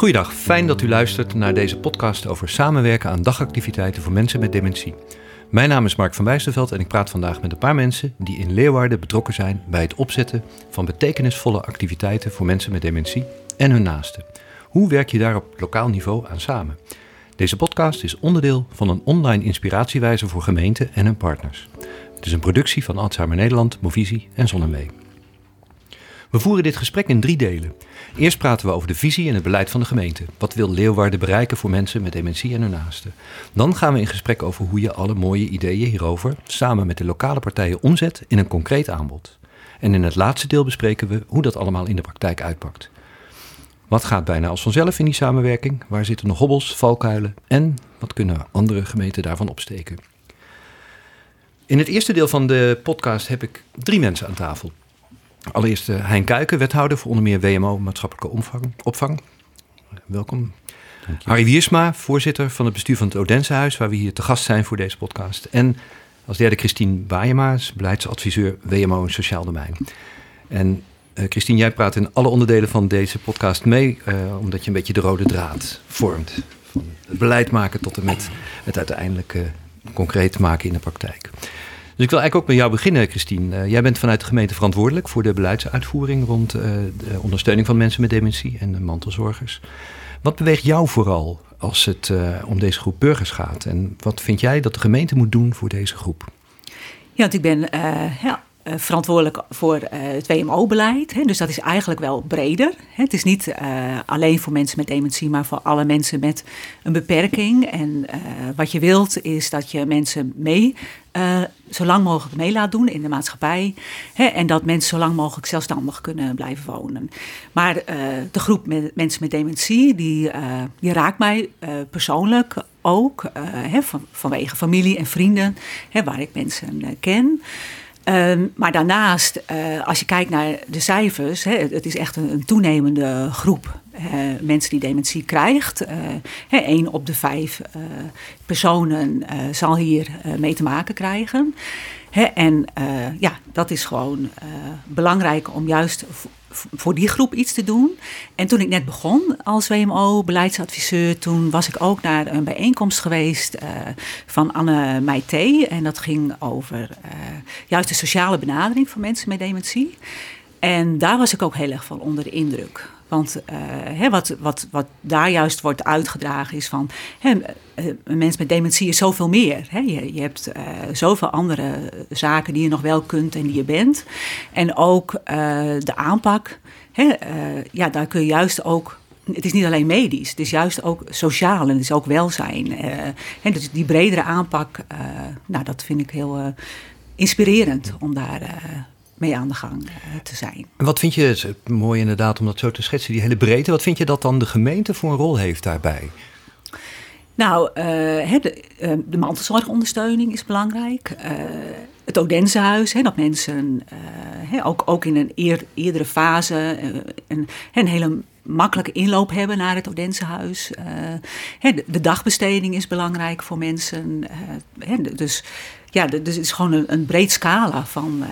Goeiedag, fijn dat u luistert naar deze podcast over samenwerken aan dagactiviteiten voor mensen met dementie. Mijn naam is Mark van Wijsterveld en ik praat vandaag met een paar mensen die in Leeuwarden betrokken zijn bij het opzetten van betekenisvolle activiteiten voor mensen met dementie en hun naasten. Hoe werk je daar op lokaal niveau aan samen? Deze podcast is onderdeel van een online inspiratiewijzer voor gemeenten en hun partners. Het is een productie van Alzheimer Nederland, Movisie en Zonnewee. We voeren dit gesprek in drie delen. Eerst praten we over de visie en het beleid van de gemeente. Wat wil Leeuwarden bereiken voor mensen met dementie en hun naasten? Dan gaan we in gesprek over hoe je alle mooie ideeën hierover samen met de lokale partijen omzet in een concreet aanbod. En in het laatste deel bespreken we hoe dat allemaal in de praktijk uitpakt. Wat gaat bijna als vanzelf in die samenwerking? Waar zitten nog hobbels, valkuilen? En wat kunnen andere gemeenten daarvan opsteken? In het eerste deel van de podcast heb ik drie mensen aan tafel. Allereerst uh, Hein Kuiken, wethouder voor onder meer WMO Maatschappelijke Opvang. opvang. Welkom. Harry Wiersma, voorzitter van het bestuur van het Odensehuis, waar we hier te gast zijn voor deze podcast. En als derde Christine Baayema, beleidsadviseur WMO en Sociaal Domein. En uh, Christine, jij praat in alle onderdelen van deze podcast mee, uh, omdat je een beetje de rode draad vormt. Van het beleid maken tot en met het uiteindelijk uh, concreet maken in de praktijk. Dus ik wil eigenlijk ook met jou beginnen, Christine. Uh, jij bent vanuit de gemeente verantwoordelijk voor de beleidsuitvoering rond uh, de ondersteuning van mensen met dementie en de mantelzorgers. Wat beweegt jou vooral als het uh, om deze groep burgers gaat? En wat vind jij dat de gemeente moet doen voor deze groep? Ja, want ik ben ja, verantwoordelijk voor het WMO-beleid. Dus dat is eigenlijk wel breder. Hè. Het is niet alleen voor mensen met dementie, maar voor alle mensen met een beperking. En wat je wilt is dat je mensen mee, zo lang mogelijk mee laat doen in de maatschappij. Hè, en dat mensen zo lang mogelijk zelfstandig kunnen blijven wonen. Maar de groep met, mensen met dementie, die, die raakt mij persoonlijk ook. Hè, van, vanwege familie en vrienden, hè, waar ik mensen ken. Um, maar daarnaast, als je kijkt naar de cijfers, hè, het is echt een, een toenemende groep mensen die dementie krijgt. Eén op de vijf personen zal hier mee te maken krijgen. En ja, dat is gewoon belangrijk om juist voor die groep iets te doen. En toen ik net begon als WMO-beleidsadviseur, toen was ik ook naar een bijeenkomst geweest van Anne Meijté. En dat ging over juist de sociale benadering van mensen met dementie. En daar was ik ook heel erg van onder de indruk. Want uh, hè, wat, wat, wat daar juist wordt uitgedragen is van... Hè, een mens met dementie is zoveel meer. Hè. Je, je hebt uh, zoveel andere zaken die je nog wel kunt en die je bent. En ook de aanpak. Hè, ja, daar kun je juist ook het is niet alleen medisch, het is juist ook sociaal en het is ook welzijn. Hè, dus die bredere aanpak, nou, dat vind ik heel inspirerend om daar mee aan de gang te zijn. En wat vind je, het is mooi inderdaad om dat zo te schetsen, die hele breedte, wat vind je dat dan de gemeente voor een rol heeft daarbij? Nou, uh, de, uh, de mantelzorgondersteuning is belangrijk. Uh, het Odensehuis, hè, dat mensen hè, ook, ook in een eer, eerdere fase een, een hele makkelijke inloop hebben naar het Odensehuis. de, de, dagbesteding is belangrijk voor mensen. Hè, dus ja, dus het is gewoon een, een breed scala van,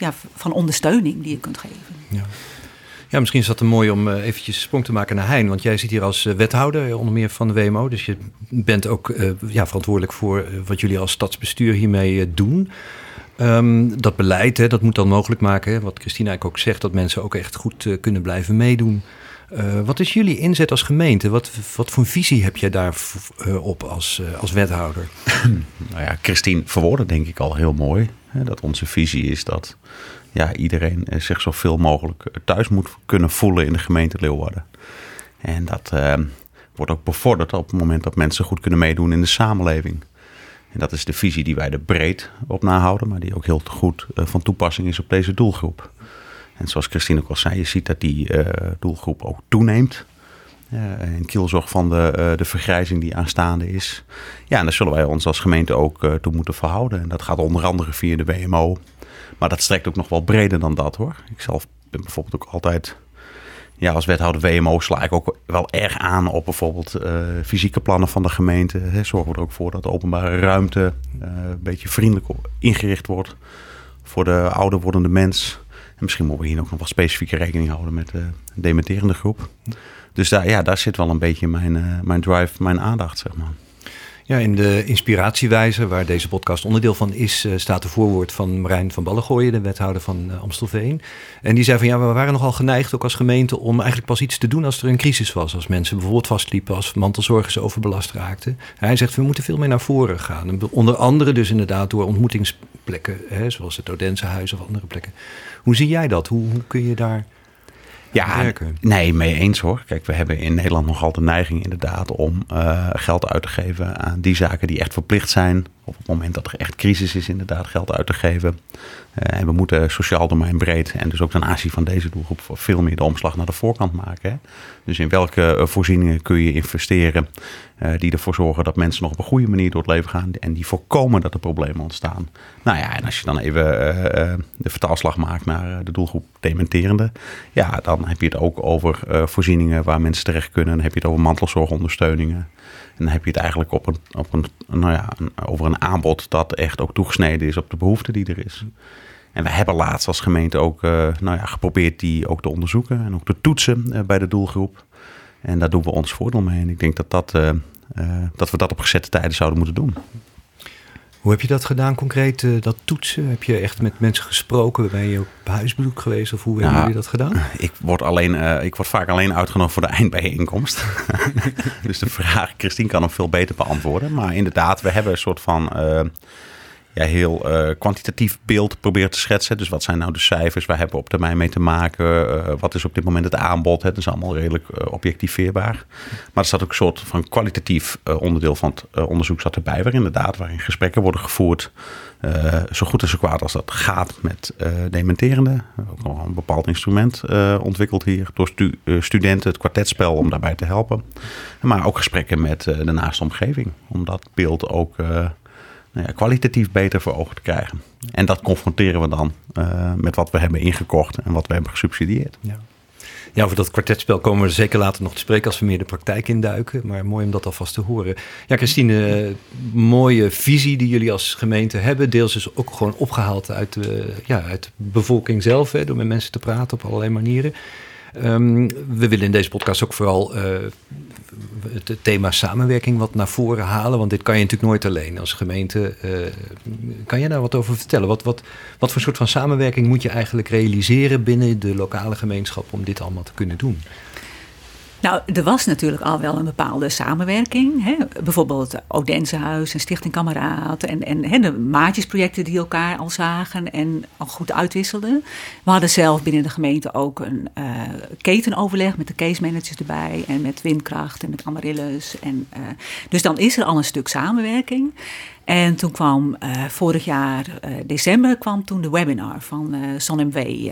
ja, van ondersteuning die je kunt geven. Ja. Ja, misschien is dat een mooi om uh, eventjes sprong te maken naar Hein. Want jij zit hier als uh, wethouder, onder meer van de WMO. Dus je bent ook ja, verantwoordelijk voor wat jullie als stadsbestuur hiermee doen. Um, dat beleid, hè, dat moet dan mogelijk maken, hè, wat Christina eigenlijk ook zegt, dat mensen ook echt goed kunnen blijven meedoen. Wat is jullie inzet als gemeente? Wat, wat voor visie heb jij daarop op als, als wethouder? nou ja, Christine verwoordde denk ik al heel mooi. Hè, dat onze visie is dat ja, iedereen eh, zich zoveel mogelijk eh, thuis moet kunnen voelen in de gemeente Leeuwarden. En dat uh, wordt ook bevorderd op het moment dat mensen goed kunnen meedoen in de samenleving. En dat is de visie die wij er breed op nahouden, maar die ook heel goed van toepassing is op deze doelgroep. En zoals Christine ook al zei, je ziet dat die uh, doelgroep ook toeneemt. Uh, in kielzorg van de, de vergrijzing die aanstaande is. Ja, en daar zullen wij ons als gemeente ook toe moeten verhouden. En dat gaat onder andere via de WMO, maar dat strekt ook nog wel breder dan dat hoor. Ik zelf ben bijvoorbeeld ook altijd, ja, als wethouder WMO sla ik ook wel erg aan op bijvoorbeeld fysieke plannen van de gemeente. Zorgen we er ook voor dat de openbare ruimte een beetje vriendelijk ingericht wordt voor de ouder wordende mens. Misschien moeten we hier ook nog wat specifieke rekening houden met de dementerende groep. Dus daar, ja, daar zit wel een beetje mijn, mijn drive, mijn aandacht, zeg maar. Ja, in de inspiratiewijze, waar deze podcast onderdeel van is, uh, staat de voorwoord van Marijn van Ballengooien, de wethouder van Amstelveen. En die zei van ja, we waren nogal geneigd ook als gemeente om eigenlijk pas iets te doen als er een crisis was. Als mensen bijvoorbeeld vastliepen, als mantelzorgers overbelast raakten. Hij zegt we moeten veel meer naar voren gaan. Onder andere dus inderdaad door ontmoetingsplekken, hè, zoals het Odense Huis of andere plekken. Hoe zie jij dat? Hoe, hoe kun je daar ja, nee, mee eens hoor. Kijk, we hebben in Nederland nogal de neiging inderdaad om uh, geld uit te geven aan die zaken die echt verplicht zijn. Op het moment dat er echt crisis is, inderdaad geld uit te geven. Uh, en we moeten sociaal domein breed en dus ook ten aanzien van deze doelgroep veel meer de omslag naar de voorkant maken. Hè? Dus in welke uh, voorzieningen kun je investeren die ervoor zorgen dat mensen nog op een goede manier door het leven gaan en die voorkomen dat er problemen ontstaan. Nou ja, en als je dan even de vertaalslag maakt naar de doelgroep dementerende, ja, dan heb je het ook over voorzieningen waar mensen terecht kunnen. Dan heb je het over mantelzorgondersteuningen. En dan heb je het eigenlijk op een, op een, nou ja, over een aanbod dat echt ook toegesneden is op de behoefte die er is. En we hebben laatst als gemeente ook uh, nou ja, geprobeerd die ook te onderzoeken en ook te toetsen uh, bij de doelgroep. En daar doen we ons voordeel mee. En ik denk dat, dat, uh, dat we dat op gezette tijden zouden moeten doen. Hoe heb je dat gedaan concreet, uh, dat toetsen? Heb je echt met mensen gesproken? Ben je op huisbezoek geweest of hoe nou, hebben jullie dat gedaan? Ik word, alleen, uh, ik word vaak alleen uitgenodigd voor de eindbijeenkomst. dus de vraag, Christine kan hem veel beter beantwoorden. Maar inderdaad, we hebben een soort van... Uh, ja, heel uh, kwantitatief beeld probeert te schetsen. Dus wat zijn nou de cijfers? Waar hebben we op termijn mee te maken? Uh, wat is op dit moment het aanbod? Het is allemaal redelijk uh, objectiveerbaar. Maar er staat ook een soort van kwalitatief onderdeel van het onderzoek zat erbij. Waar inderdaad waarin gesprekken worden gevoerd. zo goed en zo kwaad als dat gaat met dementerende. Ook nog een bepaald instrument ontwikkeld hier door stu studenten. Het kwartetspel om daarbij te helpen. Maar ook gesprekken met de naaste omgeving. Om dat beeld ook nou ja, kwalitatief beter voor ogen te krijgen. En dat confronteren we dan uh, met wat we hebben ingekocht en wat we hebben gesubsidieerd. Ja. Ja, over dat kwartetspel komen we zeker later nog te spreken als we meer de praktijk induiken. Maar mooi om dat alvast te horen. Ja, Christine, mooie visie die jullie als gemeente hebben. Deels is ook gewoon opgehaald uit de, ja, uit de bevolking zelf, hè, door met mensen te praten op allerlei manieren. Um, we willen in deze podcast ook vooral uh, het thema samenwerking wat naar voren halen. Want dit kan je natuurlijk nooit alleen als gemeente. Uh, kan je daar wat over vertellen? Wat, wat, wat voor soort van samenwerking moet je eigenlijk realiseren binnen de lokale gemeenschap om dit allemaal te kunnen doen? Nou, er was natuurlijk al wel een bepaalde samenwerking. Hè? Bijvoorbeeld Odensehuis en Stichting Kameraad. En, en hè, de maatjesprojecten die elkaar al zagen en al goed uitwisselden. We hadden zelf binnen de gemeente ook een uh, ketenoverleg met de case managers erbij. En met Windkracht en met Amaryllis. En, uh, dus dan is er al een stuk samenwerking. En toen kwam uh, vorig jaar uh, december kwam toen de webinar van uh, SonMW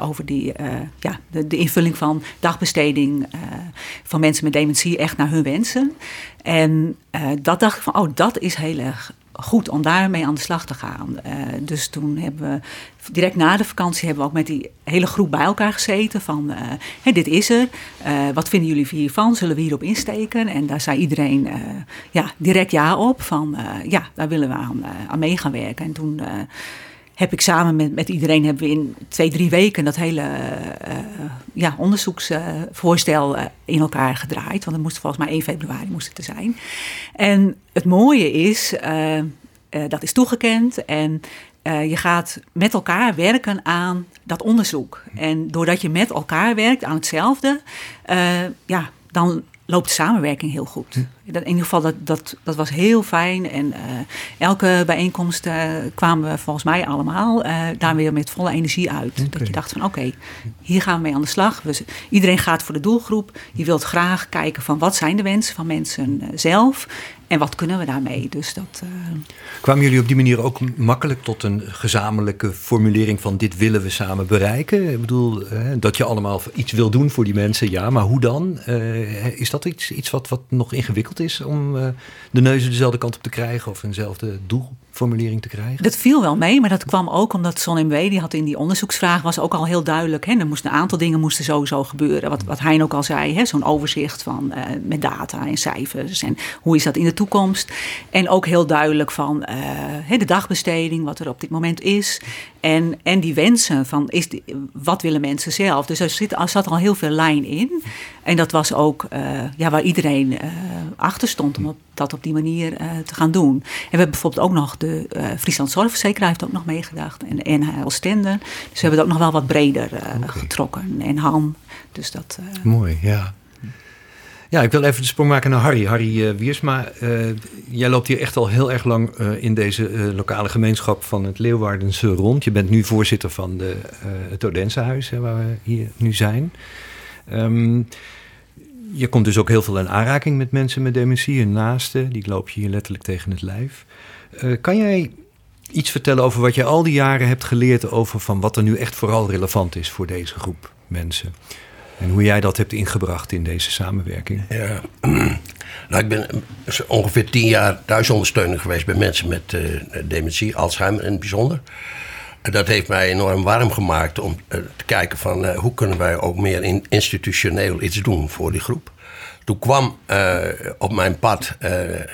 over die, ja, de, de, invulling van dagbesteding van mensen met dementie echt naar hun wensen. En dat dacht ik van, oh, dat is heel erg goed om daarmee aan de slag te gaan. Uh, dus toen hebben we direct na de vakantie hebben we ook met die hele groep bij elkaar gezeten van hey, dit is er. Uh, wat vinden jullie hiervan? Zullen we hierop insteken? En daar zei iedereen ja, direct ja op van ja, daar willen we aan, aan mee gaan werken. En toen heb ik samen met, met iedereen hebben we in twee, drie weken dat hele uh, ja, onderzoeksvoorstel uh, in elkaar gedraaid. Want het moest volgens mij 1 februari moest het zijn. En het mooie is, dat is toegekend en je gaat met elkaar werken aan dat onderzoek. En doordat je met elkaar werkt aan hetzelfde, ja, dan loopt de samenwerking heel goed. In ieder geval, dat, dat, dat was heel fijn. En uh, elke bijeenkomst uh, kwamen we volgens mij allemaal uh, daar weer met volle energie uit. Okay. Dat je dacht van oké, okay, hier gaan we mee aan de slag. We, iedereen gaat voor de doelgroep. Je wilt graag kijken van wat zijn de wensen van mensen zelf. En wat kunnen we daarmee? Dus dat, uh... Kwamen jullie op die manier ook makkelijk tot een gezamenlijke formulering van dit willen we samen bereiken? Ik bedoel, dat je allemaal iets wil doen voor die mensen, ja, maar hoe dan? Uh, is dat iets, iets wat, wat nog ingewikkeld is om de neuzen dezelfde kant op te krijgen of eenzelfde doel formulering te krijgen? Dat viel wel mee, maar dat kwam ook omdat Son MW, die had in die onderzoeksvraag, was ook al heel duidelijk. Hè, er moesten een aantal dingen moesten sowieso gebeuren. Wat, wat Hein ook al zei, zo'n overzicht van, uh, met data en cijfers. En hoe is dat in de toekomst? En ook heel duidelijk van uh, de dagbesteding, wat er op dit moment is. En, en die wensen van is die, wat willen mensen zelf. Dus er, zit, er zat al heel veel lijn in. En dat was ook uh, ja, waar iedereen uh, achter stond om op, dat op die manier uh, te gaan doen. En we hebben bijvoorbeeld ook nog de Friesland Zorgverzekeraar heeft ook nog meegedacht. En NHL Stenden. Dus we hebben het ook nog wel wat breder okay. getrokken. En HAM. Dus dat... Mooi, ja. Ja, ik wil even de sprong maken naar Harry. Harry Wiersma, jij loopt hier echt al heel erg lang in deze lokale gemeenschap van het Leeuwardense rond. Je bent nu voorzitter van de, het Odensehuis, hè, waar we hier nu zijn. Um, je komt dus ook heel veel in aanraking met mensen met dementie, en naasten. Die loop je hier letterlijk tegen het lijf. kan jij iets vertellen over wat je al die jaren hebt geleerd over van wat er nu echt vooral relevant is voor deze groep mensen? En hoe jij dat hebt ingebracht in deze samenwerking. Ja, nou, ik ben ongeveer tien jaar thuisondersteuner geweest bij mensen met uh, dementie, Alzheimer in het bijzonder. Dat heeft mij enorm warm gemaakt om uh, te kijken van uh, hoe kunnen wij ook meer in, institutioneel iets doen voor die groep. Toen kwam op mijn pad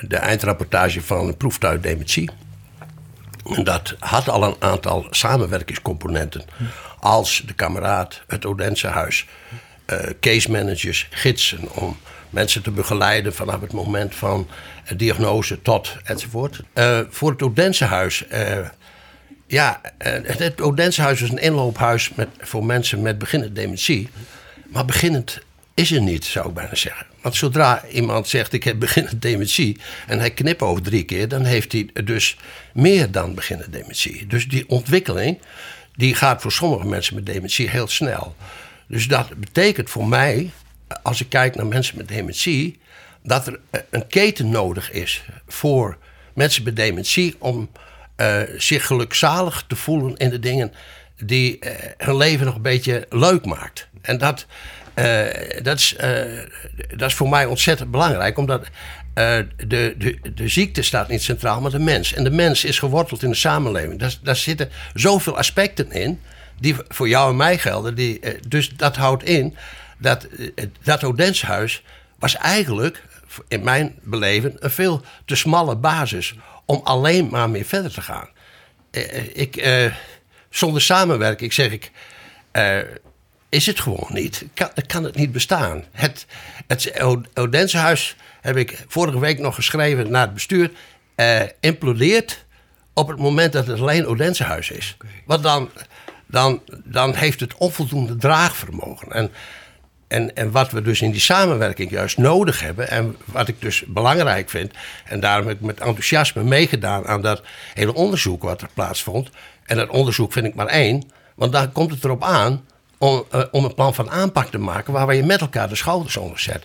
de eindrapportage van een proeftuig dementie. En dat had al een aantal samenwerkingscomponenten. Als de kameraad, het Odense huis, uh, case managers, gidsen om mensen te begeleiden vanaf het moment van diagnose tot enzovoort. Voor het Odensehuis, ja, het Odensehuis is een inloophuis met, voor mensen met beginnend dementie. Maar beginnend is er niet, zou ik bijna zeggen. Want zodra iemand zegt ik heb beginnend dementie en hij knipt over drie keer, dan heeft hij dus meer dan beginnend dementie. Dus die ontwikkeling die gaat voor sommige mensen met dementie heel snel. Dus dat betekent voor mij, als ik kijk naar mensen met dementie, dat er een keten nodig is voor mensen met dementie om uh, zich gelukzalig te voelen in de dingen die uh, hun leven nog een beetje leuk maakt. En dat, uh, dat, is, dat is voor mij ontzettend belangrijk, omdat de, de, de ziekte staat niet centraal, maar de mens. En de mens is geworteld in de samenleving. Daar, daar zitten zoveel aspecten in die voor jou en mij gelden. Die, eh, dus dat houdt in dat eh, dat Odenshuis was eigenlijk, in mijn beleven, een veel te smalle basis om alleen maar meer verder te gaan. Eh, ik, zonder samenwerking zeg ik, is het gewoon niet. Kan, kan het niet bestaan. Het, het Odensehuis, heb ik vorige week nog geschreven naar het bestuur, implodeert op het moment dat het alleen Odensehuis is. Wat dan dan, dan heeft het onvoldoende draagvermogen. En, en, en wat we dus in die samenwerking juist nodig hebben, en wat ik dus belangrijk vind, en daarom heb ik met enthousiasme meegedaan aan dat hele onderzoek wat er plaatsvond. En dat onderzoek vind ik maar één, want daar komt het erop aan om, uh, om een plan van aanpak te maken waar je met elkaar de schouders onder zet.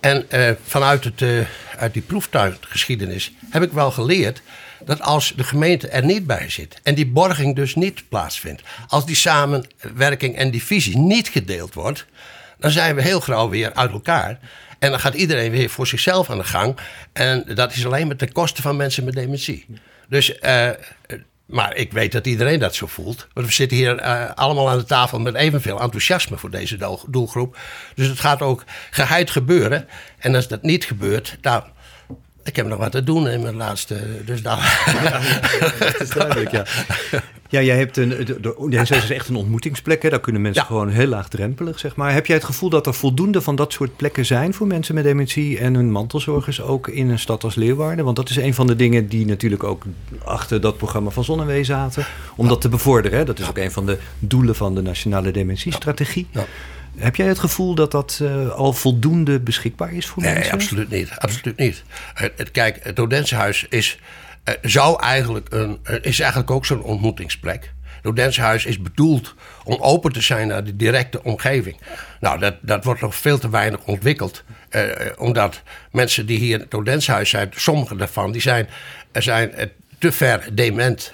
En uh, vanuit het, uh, uit die proeftuiggeschiedenis heb ik wel geleerd dat als de gemeente er niet bij zit en die borging dus niet plaatsvindt, als die samenwerking en die visie niet gedeeld wordt, dan zijn we heel gauw weer uit elkaar. En dan gaat iedereen weer voor zichzelf aan de gang. En dat is alleen maar ten koste van mensen met dementie. Dus, uh, maar ik weet dat iedereen dat zo voelt. Want we zitten hier uh, allemaal aan de tafel met evenveel enthousiasme voor deze doelgroep. Dus het gaat ook geheid gebeuren. En als dat niet gebeurt, nou, ik heb nog wat te doen in mijn laatste. Dus dan. Ja, dat is duidelijk, ja. Ja, jij hebt een. De, de, is echt een ontmoetingsplek. Hè? Daar kunnen mensen gewoon heel laagdrempelig, zeg maar. Heb jij het gevoel dat er voldoende van dat soort plekken zijn voor mensen met dementie en hun mantelzorgers ook in een stad als Leeuwarden? Want dat is een van de dingen die natuurlijk ook achter dat programma van Zonnewee zaten. Om dat te bevorderen. Hè? Dat is ook een van de doelen van de Nationale Dementiestrategie. Ja. Heb jij het gevoel dat dat uh, al voldoende beschikbaar is voor nee, mensen? Nee, absoluut niet. Absoluut niet. Het, kijk, het Odensehuis is, uh, zou eigenlijk een, is eigenlijk ook zo'n ontmoetingsplek. Het Odensehuis is bedoeld om open te zijn naar de directe omgeving. Nou, dat, dat wordt nog veel te weinig ontwikkeld. Uh, omdat mensen die hier in het Odensehuis zijn, sommige daarvan, die zijn, zijn te ver dement.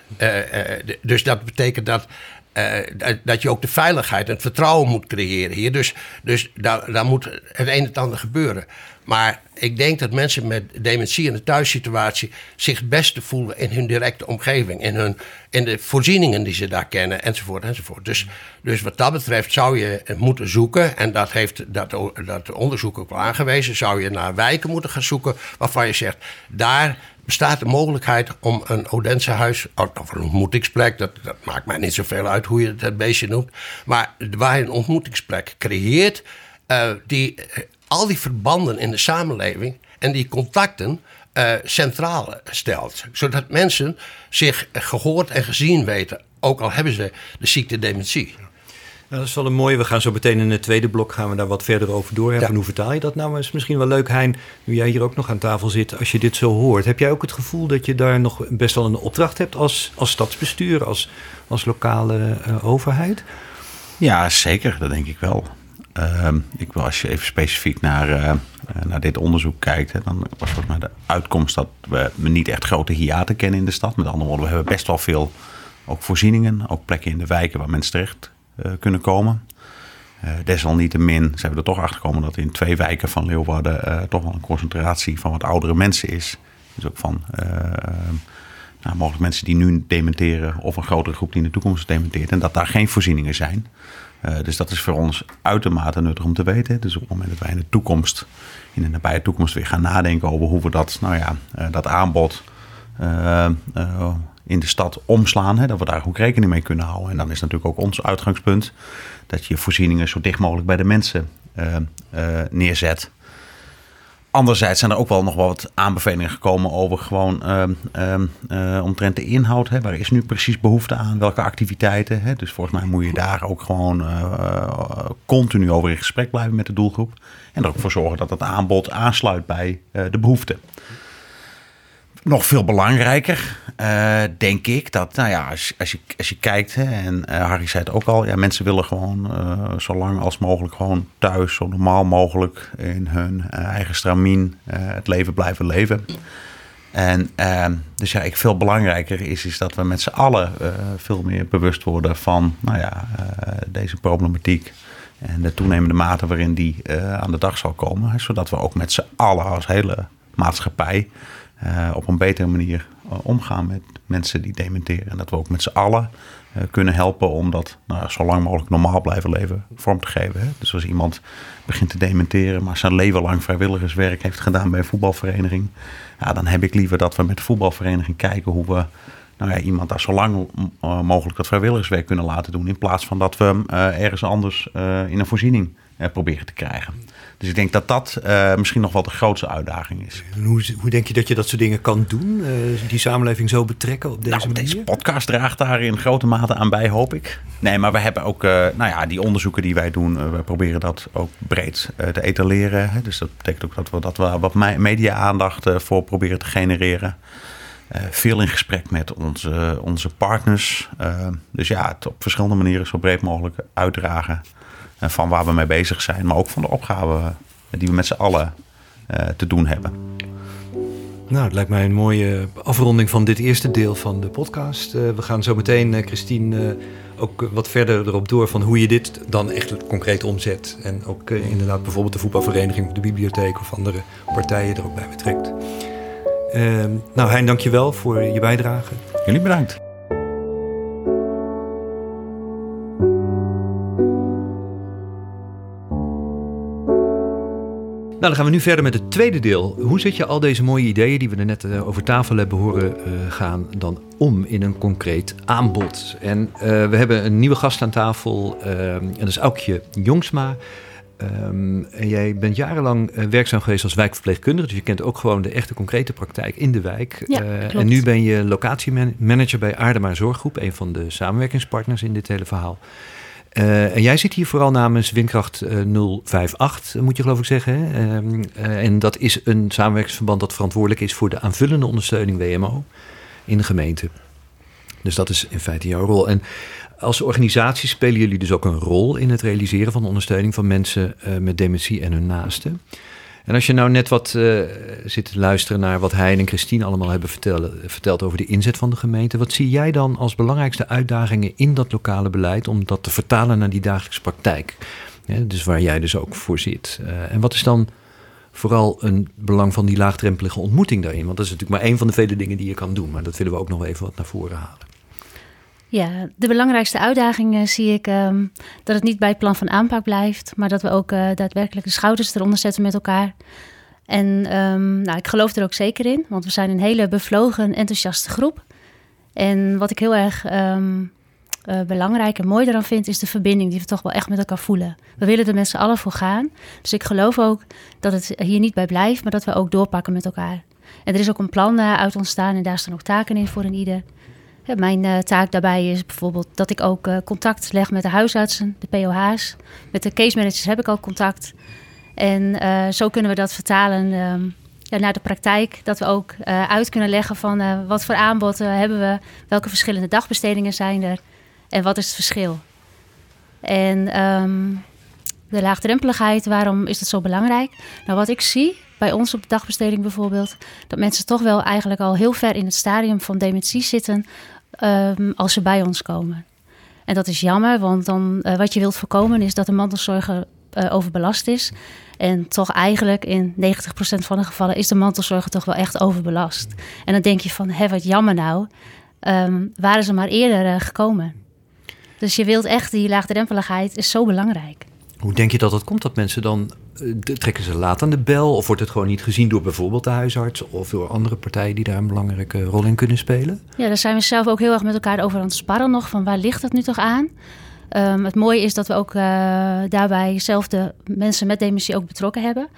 dus dat betekent dat uh, dat je ook de veiligheid en het vertrouwen moet creëren hier. Dus, dus daar, daar moet het een en ander gebeuren. Maar ik denk dat mensen met dementie in de thuissituatie zich het beste voelen in hun directe omgeving. In, hun, in de voorzieningen die ze daar kennen, enzovoort, enzovoort. Dus, dus wat dat betreft zou je moeten zoeken, en dat heeft dat, dat onderzoek ook wel aangewezen, zou je naar wijken moeten gaan zoeken waarvan je zegt, daar bestaat de mogelijkheid om een Odense huis, of een ontmoetingsplek, dat, dat maakt mij niet zoveel uit hoe je het, beestje noemt, maar waar je een ontmoetingsplek creëert, uh, die al die verbanden in de samenleving en die contacten uh, centraal stelt. Zodat mensen zich gehoord en gezien weten, ook al hebben ze de ziekte dementie. Dat is wel een mooie. We gaan zo meteen in het tweede blok gaan we daar wat verder over doorhebben. Ja. Hoe vertaal je dat nou? Maar is misschien wel leuk, Hein, nu jij hier ook nog aan tafel zit, als je dit zo hoort. Heb jij ook het gevoel dat je daar nog best wel een opdracht hebt als, als stadsbestuur, als, als lokale uh, overheid? Ja, zeker. Dat denk ik wel. Uh, ik wil als je even specifiek naar, uh, naar dit onderzoek kijkt, hè, dan was volgens mij de uitkomst dat we niet echt grote hiaten kennen in de stad. Met andere woorden, we hebben best wel veel ook voorzieningen, ook plekken in de wijken waar mensen terecht kunnen komen. desalniettemin zijn we er toch achter gekomen dat in twee wijken van Leeuwarden toch wel een concentratie van wat oudere mensen is. Dus ook van nou, mogelijk mensen die nu dementeren of een grotere groep die in de toekomst dementeert. En dat daar geen voorzieningen zijn. Dus dat is voor ons uitermate nuttig om te weten. Dus op het moment dat wij in de toekomst, in de nabije toekomst, weer gaan nadenken over hoe we dat, nou ja, dat aanbod in de stad omslaan, hè, dat we daar ook rekening mee kunnen houden. En dan is natuurlijk ook ons uitgangspunt dat je voorzieningen zo dicht mogelijk bij de mensen neerzet. Anderzijds zijn er ook wel nog wat aanbevelingen gekomen over gewoon uh, omtrent de inhoud. Hè. Waar is nu precies behoefte aan? Welke activiteiten? Hè? Dus volgens mij moet je daar ook gewoon continu over in gesprek blijven met de doelgroep. En er ook voor zorgen dat het aanbod aansluit bij de behoeften. Nog veel belangrijker, uh, denk ik, dat nou ja, als, als, je, als je kijkt, hè, en uh, Harry zei het ook al, ja, mensen willen gewoon uh, zo lang als mogelijk gewoon thuis, zo normaal mogelijk in hun eigen stramien het leven blijven leven. En dus ja, ik veel belangrijker is, is dat we met z'n allen veel meer bewust worden van nou ja, deze problematiek. En de toenemende mate waarin die aan de dag zal komen. Zodat we ook met z'n allen als hele maatschappij uh, op een betere manier uh, omgaan met mensen die dementeren. En dat we ook met z'n allen uh, kunnen helpen om dat nou, zo lang mogelijk normaal blijven leven vorm te geven. Hè? Dus als iemand begint te dementeren, maar zijn leven lang vrijwilligerswerk heeft gedaan bij een voetbalvereniging, ja, dan heb ik liever dat we met de voetbalvereniging kijken hoe we nou ja, iemand daar zo lang mogelijk dat vrijwilligerswerk kunnen laten doen. In plaats van dat we hem ergens anders in een voorziening proberen te krijgen. Dus ik denk dat dat uh, misschien nog wel de grootste uitdaging is. Hoe, hoe, denk je dat je dat soort dingen kan doen? Uh, die samenleving zo betrekken op deze nou, manier? Deze podcast draagt daar in grote mate aan bij, hoop ik. Nee, maar we hebben ook, uh, nou ja, die onderzoeken die wij doen, we proberen dat ook breed te etaleren. Hè? Dus dat betekent ook dat we, dat we wat media-aandacht voor proberen te genereren. veel in gesprek met onze, onze partners. dus ja, het op verschillende manieren zo breed mogelijk uitdragen van waar we mee bezig zijn, maar ook van de opgave die we met z'n allen uh, te doen hebben. Nou, het lijkt mij een mooie afronding van dit eerste deel van de podcast. Uh, we gaan zo meteen, uh, Christine, ook wat verder erop door van hoe je dit dan echt concreet omzet. En ook inderdaad bijvoorbeeld de voetbalvereniging of de bibliotheek of andere partijen er ook bij betrekt. Ehm, nou, Hein, dankjewel voor je bijdrage. Jullie bedankt. Dan gaan we nu verder met het tweede deel. Hoe zet je al deze mooie ideeën die we er net uh, over tafel hebben horen uh, gaan dan om in een concreet aanbod? En uh, we hebben een nieuwe gast aan tafel en dat is Aukje Jongsma. Um, en jij bent jarenlang werkzaam geweest als wijkverpleegkundige, dus je kent ook gewoon de echte concrete praktijk in de wijk. Ja, en nu ben je locatiemanager bij Aardema Zorggroep, een van de samenwerkingspartners in dit hele verhaal. Uh, en jij zit hier vooral namens Windkracht uh, 058, moet je geloof ik zeggen. Hè? Uh, en dat is een samenwerkingsverband dat verantwoordelijk is voor de aanvullende ondersteuning WMO in de gemeente. Dus dat is in feite jouw rol. En als organisatie spelen jullie dus ook een rol in het realiseren van ondersteuning van mensen eh, met dementie en hun naasten. En als je nou net wat uh, zit te luisteren naar wat hij en Christine allemaal hebben vertellen, verteld over de inzet van de gemeente, wat zie jij dan als belangrijkste uitdagingen in dat lokale beleid om dat te vertalen naar die dagelijkse praktijk? Dus waar jij dus ook voor zit. Uh, en wat is dan vooral een belang van die laagdrempelige ontmoeting daarin? Want dat is natuurlijk maar één van de vele dingen die je kan doen. Maar dat willen we ook nog even wat naar voren halen. Ja, de belangrijkste uitdaging uh, zie ik um, dat het niet bij het plan van aanpak blijft, maar dat we ook uh, daadwerkelijk de schouders eronder zetten met elkaar. En um, nou, ik geloof er ook zeker in, want we zijn een hele bevlogen, enthousiaste groep. En wat ik heel erg um, uh, belangrijk en mooi eraan vind, is de verbinding die we toch wel echt met elkaar voelen. We willen er met z'n allen voor gaan. Dus ik geloof ook dat het hier niet bij blijft, maar dat we ook doorpakken met elkaar. En er is ook een plan uit ontstaan en daar staan ook taken in voor een ieder. Mijn uh, taak daarbij is bijvoorbeeld dat ik ook uh, contact leg met de huisartsen, de POH's. Met de case managers heb ik al contact. En uh, zo kunnen we dat vertalen um, ja, naar de praktijk. Dat we ook uit kunnen leggen van wat voor aanbod hebben we, welke verschillende dagbestedingen zijn er en wat is het verschil. En um, de laagdrempeligheid, waarom is dat zo belangrijk? Nou, wat ik zie bij ons op de dagbesteding bijvoorbeeld, dat mensen toch wel eigenlijk al heel ver in het stadium van dementie zitten um, als ze bij ons komen. En dat is jammer, want dan, uh, wat je wilt voorkomen is dat de mantelzorger uh, overbelast is. En toch eigenlijk in 90% van de gevallen is de mantelzorger toch wel echt overbelast. En dan denk je van, hé, wat jammer nou, um, waren ze maar eerder uh, gekomen. Dus je wilt echt, die laagdrempeligheid is zo belangrijk. Hoe denk je dat dat komt dat mensen dan trekken ze laat aan de bel? Of wordt het gewoon niet gezien door bijvoorbeeld de huisarts of door andere partijen die daar een belangrijke rol in kunnen spelen? Ja, daar zijn we zelf ook heel erg met elkaar over aan het sparren nog. Van waar ligt dat nu toch aan? Um, het mooie is dat we ook uh, daarbij zelf de mensen met dementie ook betrokken hebben.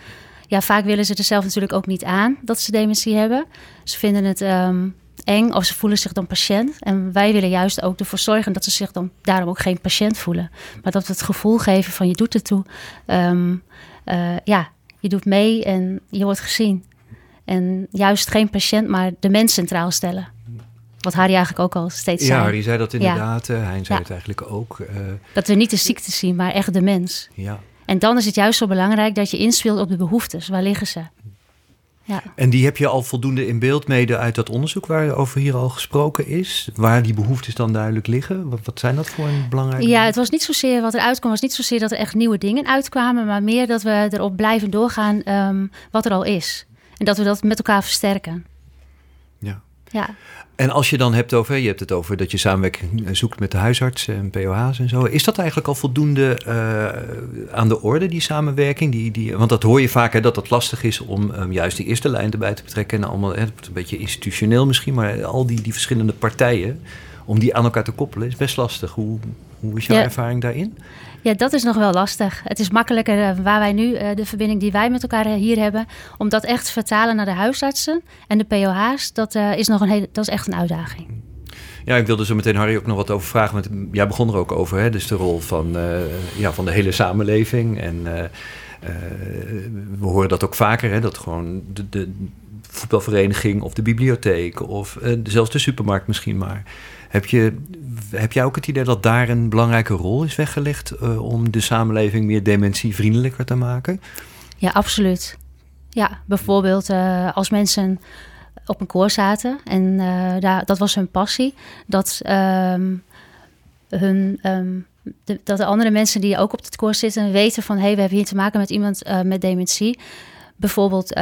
Ja, vaak willen ze er zelf natuurlijk ook niet aan dat ze dementie hebben. Ze vinden het um, eng of ze voelen zich dan patiënt. En wij willen juist ook ervoor zorgen dat ze zich dan daarom ook geen patiënt voelen. Maar dat we het gevoel geven van je doet het toe. Um, uh, ja, je doet mee en je wordt gezien. En juist geen patiënt, maar de mens centraal stellen. Wat Harry eigenlijk ook al steeds zei. Ja, Harry zei dat inderdaad. Ja. Uh, hij zei ja. het eigenlijk ook. Uh, dat we niet de ziekte zien, maar echt de mens. Ja. En dan is het juist zo belangrijk dat je inspeelt op de behoeftes. Waar liggen ze? Ja. En die heb je al voldoende in beeld mede uit dat onderzoek waarover hier al gesproken is. Waar die behoeftes dan duidelijk liggen. Wat, wat zijn dat voor een belangrijke? Ja, het was niet zozeer wat er uitkwam, was niet zozeer dat er echt nieuwe dingen uitkwamen, maar meer dat we erop blijven doorgaan um, wat er al is. En dat we dat met elkaar versterken. Ja. En als je dan hebt over, je hebt het over dat je samenwerking zoekt met de huisartsen en POH's en zo. Is dat eigenlijk al voldoende uh, aan de orde, die samenwerking? Die, die, want dat hoor je vaak, hè, dat het lastig is om um, juist die eerste lijn erbij te betrekken. En allemaal, hè, een beetje institutioneel misschien, maar al die, die verschillende partijen, om die aan elkaar te koppelen, is best lastig. Hoe, hoe is jouw ja. ervaring daarin? Ja, dat is nog wel lastig. Het is makkelijker uh, waar wij nu, uh, de verbinding die wij met elkaar hier hebben, om dat echt te vertalen naar de huisartsen en de POH's, dat, is, nog een hele, dat is echt een uitdaging. Ja, ik wilde zo meteen Harry ook nog wat over vragen. Want jij begon er ook over, hè? dus de rol van, ja, van de hele samenleving. En we horen dat ook vaker, hè? dat gewoon de, de voetbalvereniging of de bibliotheek of zelfs de supermarkt misschien maar heb, je, heb jij ook het idee dat daar een belangrijke rol is weggelegd uh, om de samenleving meer dementievriendelijker te maken? Ja, absoluut. Ja, bijvoorbeeld uh, als mensen op een koor zaten en uh, daar, dat was hun passie, dat, um, hun, um, de, dat de andere mensen die ook op het koor zitten weten van hé, hey, we hebben hier te maken met iemand met dementie. Bijvoorbeeld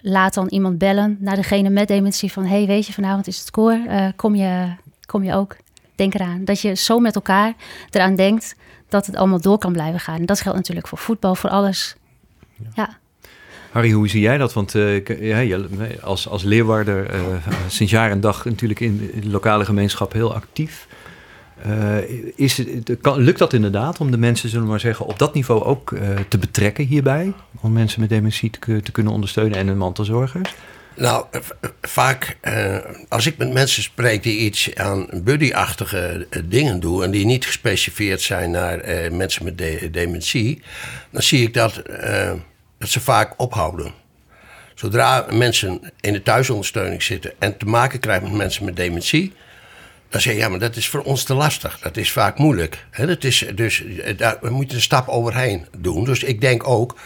laat dan iemand bellen naar degene met dementie van... hey, weet je, vanavond is het koor, uh, kom, je, kom je ook? Denk eraan. Dat je zo met elkaar eraan denkt dat het allemaal door kan blijven gaan. En dat geldt natuurlijk voor voetbal, voor alles. Ja. ja. Harry, hoe zie jij dat? Want uh, ja, als, als leerwaarder uh, sinds jaar en dag natuurlijk in de lokale gemeenschap heel actief... Uh, is lukt dat inderdaad om de mensen, zullen we maar zeggen, op dat niveau ook uh, te betrekken hierbij? Om mensen met dementie te, kunnen ondersteunen en hun mantelzorgers? Nou, vaak uh, als ik met mensen spreek die iets aan buddy-achtige dingen doen en die niet gespecificeerd zijn naar mensen met de dementie, dan zie ik dat, dat ze vaak ophouden. Zodra mensen in de thuisondersteuning zitten en te maken krijgen met mensen met dementie, dan zeg je, ja, maar dat is voor ons te lastig. Dat is vaak moeilijk. He, dat is, dus daar, we moeten een stap overheen doen. Dus ik denk ook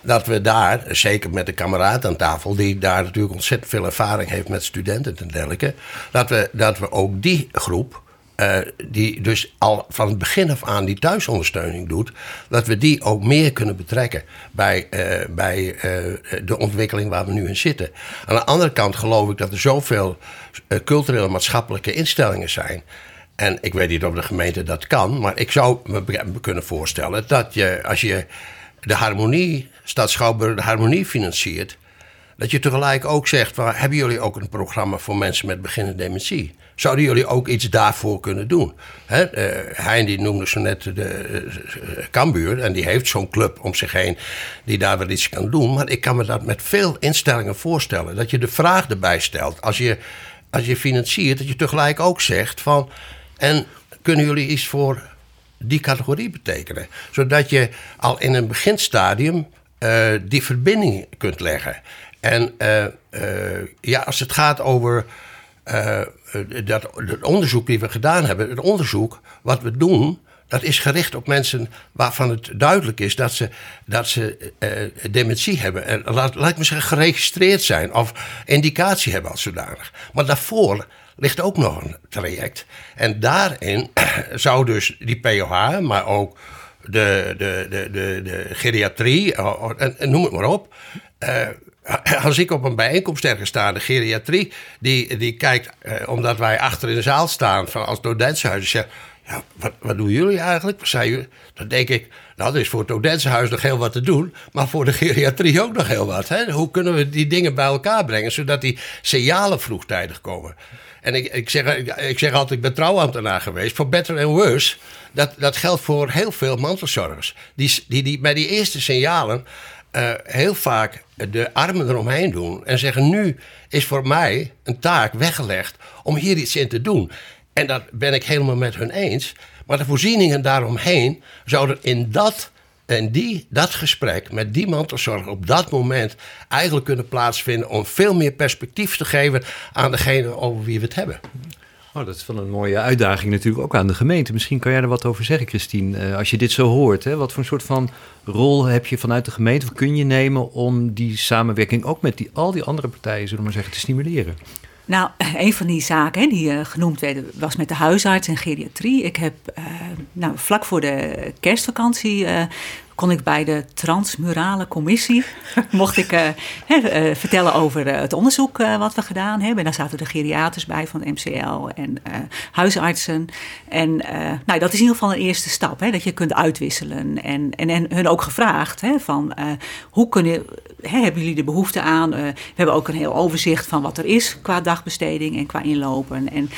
dat we daar, zeker met de kameraad aan tafel... die daar natuurlijk ontzettend veel ervaring heeft met studenten en dergelijke... dat we, dat we ook die groep eh, die dus al van het begin af aan die thuisondersteuning doet, dat we die ook meer kunnen betrekken bij, eh, bij eh, de ontwikkeling waar we nu in zitten. Aan de andere kant geloof ik dat er zoveel culturele maatschappelijke instellingen zijn. En ik weet niet of de gemeente dat kan, maar ik zou me kunnen voorstellen dat je, als je de harmonie, Stad Schouwburg de harmonie financiert, dat je tegelijk ook zegt: van, hebben jullie ook een programma voor mensen met beginnende dementie? Zouden jullie ook iets daarvoor kunnen doen? He, uh, Hein die noemde zo net de uh, Cambuur. En die heeft zo'n club om zich heen die daar wel iets kan doen. Maar ik kan me dat met veel instellingen voorstellen. Dat je de vraag erbij stelt. Als je, als je financiert, dat je tegelijk ook zegt van... En kunnen jullie iets voor die categorie betekenen? Zodat je al in een beginstadium die verbinding kunt leggen. En ja, als het gaat over uh, dat, het onderzoek die we gedaan hebben, het onderzoek wat we doen, dat is gericht op mensen waarvan het duidelijk is dat ze, dat ze dementie hebben. En laat, laat ik me zeggen, geregistreerd zijn of indicatie hebben als zodanig. Maar daarvoor ligt ook nog een traject. En daarin zou dus die POH, maar ook de, de, de, de, de geriatrie, en, noem het maar op. als ik op een bijeenkomst ergens sta, de geriatrie, die, die kijkt, eh, omdat wij achter in de zaal staan van, als Dodenshuis, ja, wat, wat doen jullie eigenlijk? Wat zijn? Dan denk ik, nou, er is voor het Odensehuis nog heel wat te doen, maar voor de geriatrie ook nog heel wat. Hè? Hoe kunnen we die dingen bij elkaar brengen, zodat die signalen vroegtijdig komen? En ik, ik, zeg, ik zeg altijd, ik ben trouwambtenaar geweest, voor better and worse. Dat, dat geldt voor heel veel mantelzorgers. Die, die, die bij die eerste signalen uh, heel vaak de armen eromheen doen en zeggen: Nu is voor mij een taak weggelegd om hier iets in te doen. En dat ben ik helemaal met hun eens. Maar de voorzieningen daaromheen zouden in dat, en die, dat gesprek met die mantelzorger op dat moment eigenlijk kunnen plaatsvinden om veel meer perspectief te geven aan degene over wie we het hebben. Oh, dat is wel een mooie uitdaging natuurlijk ook aan de gemeente. Misschien kan jij er wat over zeggen, Christine. Uh, als je dit zo hoort, hè, wat voor een soort van rol heb je vanuit de gemeente? Of kun je nemen om die samenwerking ook met die, al die andere partijen, zullen we maar zeggen, te stimuleren? Nou, een van die zaken hè, die uh, genoemd werden was met de huisarts en geriatrie. Ik heb nou, vlak voor de kerstvakantie uh, kon ik bij de Transmurale Commissie, mocht ik uh, vertellen over uh, het onderzoek wat we gedaan hebben. En daar zaten de geriaters bij van MCL en huisartsen. En nou, dat is in ieder geval een eerste stap, hè, dat je kunt uitwisselen. En, en, en hun ook gevraagd hè, van hoe kunnen, hè, hebben jullie de behoefte aan? we hebben ook een heel overzicht van wat er is qua dagbesteding en qua inlopen. En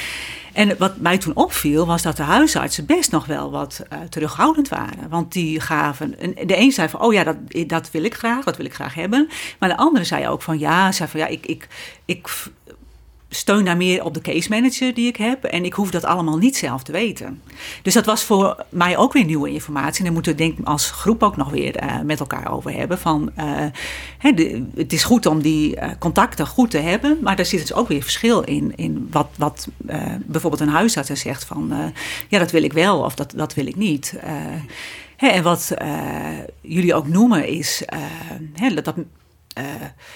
en wat mij toen opviel, was dat de huisartsen best nog wel wat uh, terughoudend waren. Want die gaven. De een zei van: Oh ja, dat, dat wil ik graag, dat wil ik graag hebben. Maar de andere zei ook van: Ja, zei van ja, ik, ik, ik steun daar meer op de case manager die ik heb. En ik hoef dat allemaal niet zelf te weten. Dus dat was voor mij ook weer nieuwe informatie. En daar moeten we denk ik als groep ook nog weer uh, met elkaar over hebben. Van, uh, hè, het is goed om die uh, contacten goed te hebben. Maar daar zit dus ook weer verschil in. In wat, wat bijvoorbeeld een huisarts zegt van... ja, dat wil ik wel of dat, dat wil ik niet. Hè, en wat jullie ook noemen is hè, dat uh,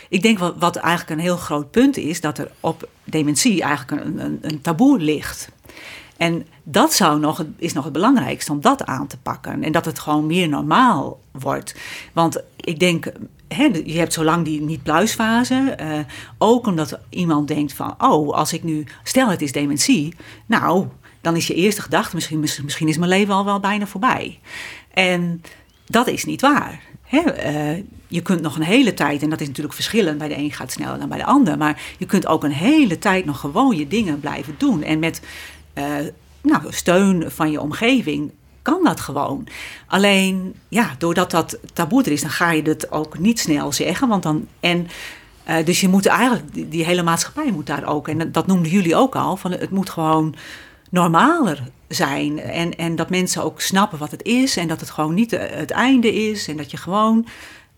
ik denk wat, wat, eigenlijk een heel groot punt is, dat er op dementie eigenlijk een, een, een taboe ligt. En dat zou nog, is nog het belangrijkste om dat aan te pakken. En dat het gewoon meer normaal wordt. Want ik denk, je hebt zo lang die niet-pluisfase. Uh, ook omdat iemand denkt van, oh, als ik nu, stel het is dementie. Nou, dan is je eerste gedachte, misschien, misschien is mijn leven al wel bijna voorbij. En dat is niet waar. Uh, je kunt nog een hele tijd, en dat is natuurlijk verschillend, bij de een gaat sneller dan bij de ander, maar je kunt ook een hele tijd nog gewoon je dingen blijven doen. En met uh, nou, steun van je omgeving kan dat gewoon. Alleen, ja, doordat dat taboe er is, dan ga je het ook niet snel zeggen. Want dan, en, uh, dus je moet eigenlijk, die, die, hele maatschappij moet daar ook, en dat noemden jullie ook al, van het moet gewoon normaler zijn. En, en dat mensen ook snappen wat het is. En dat het gewoon niet het einde is. En dat je gewoon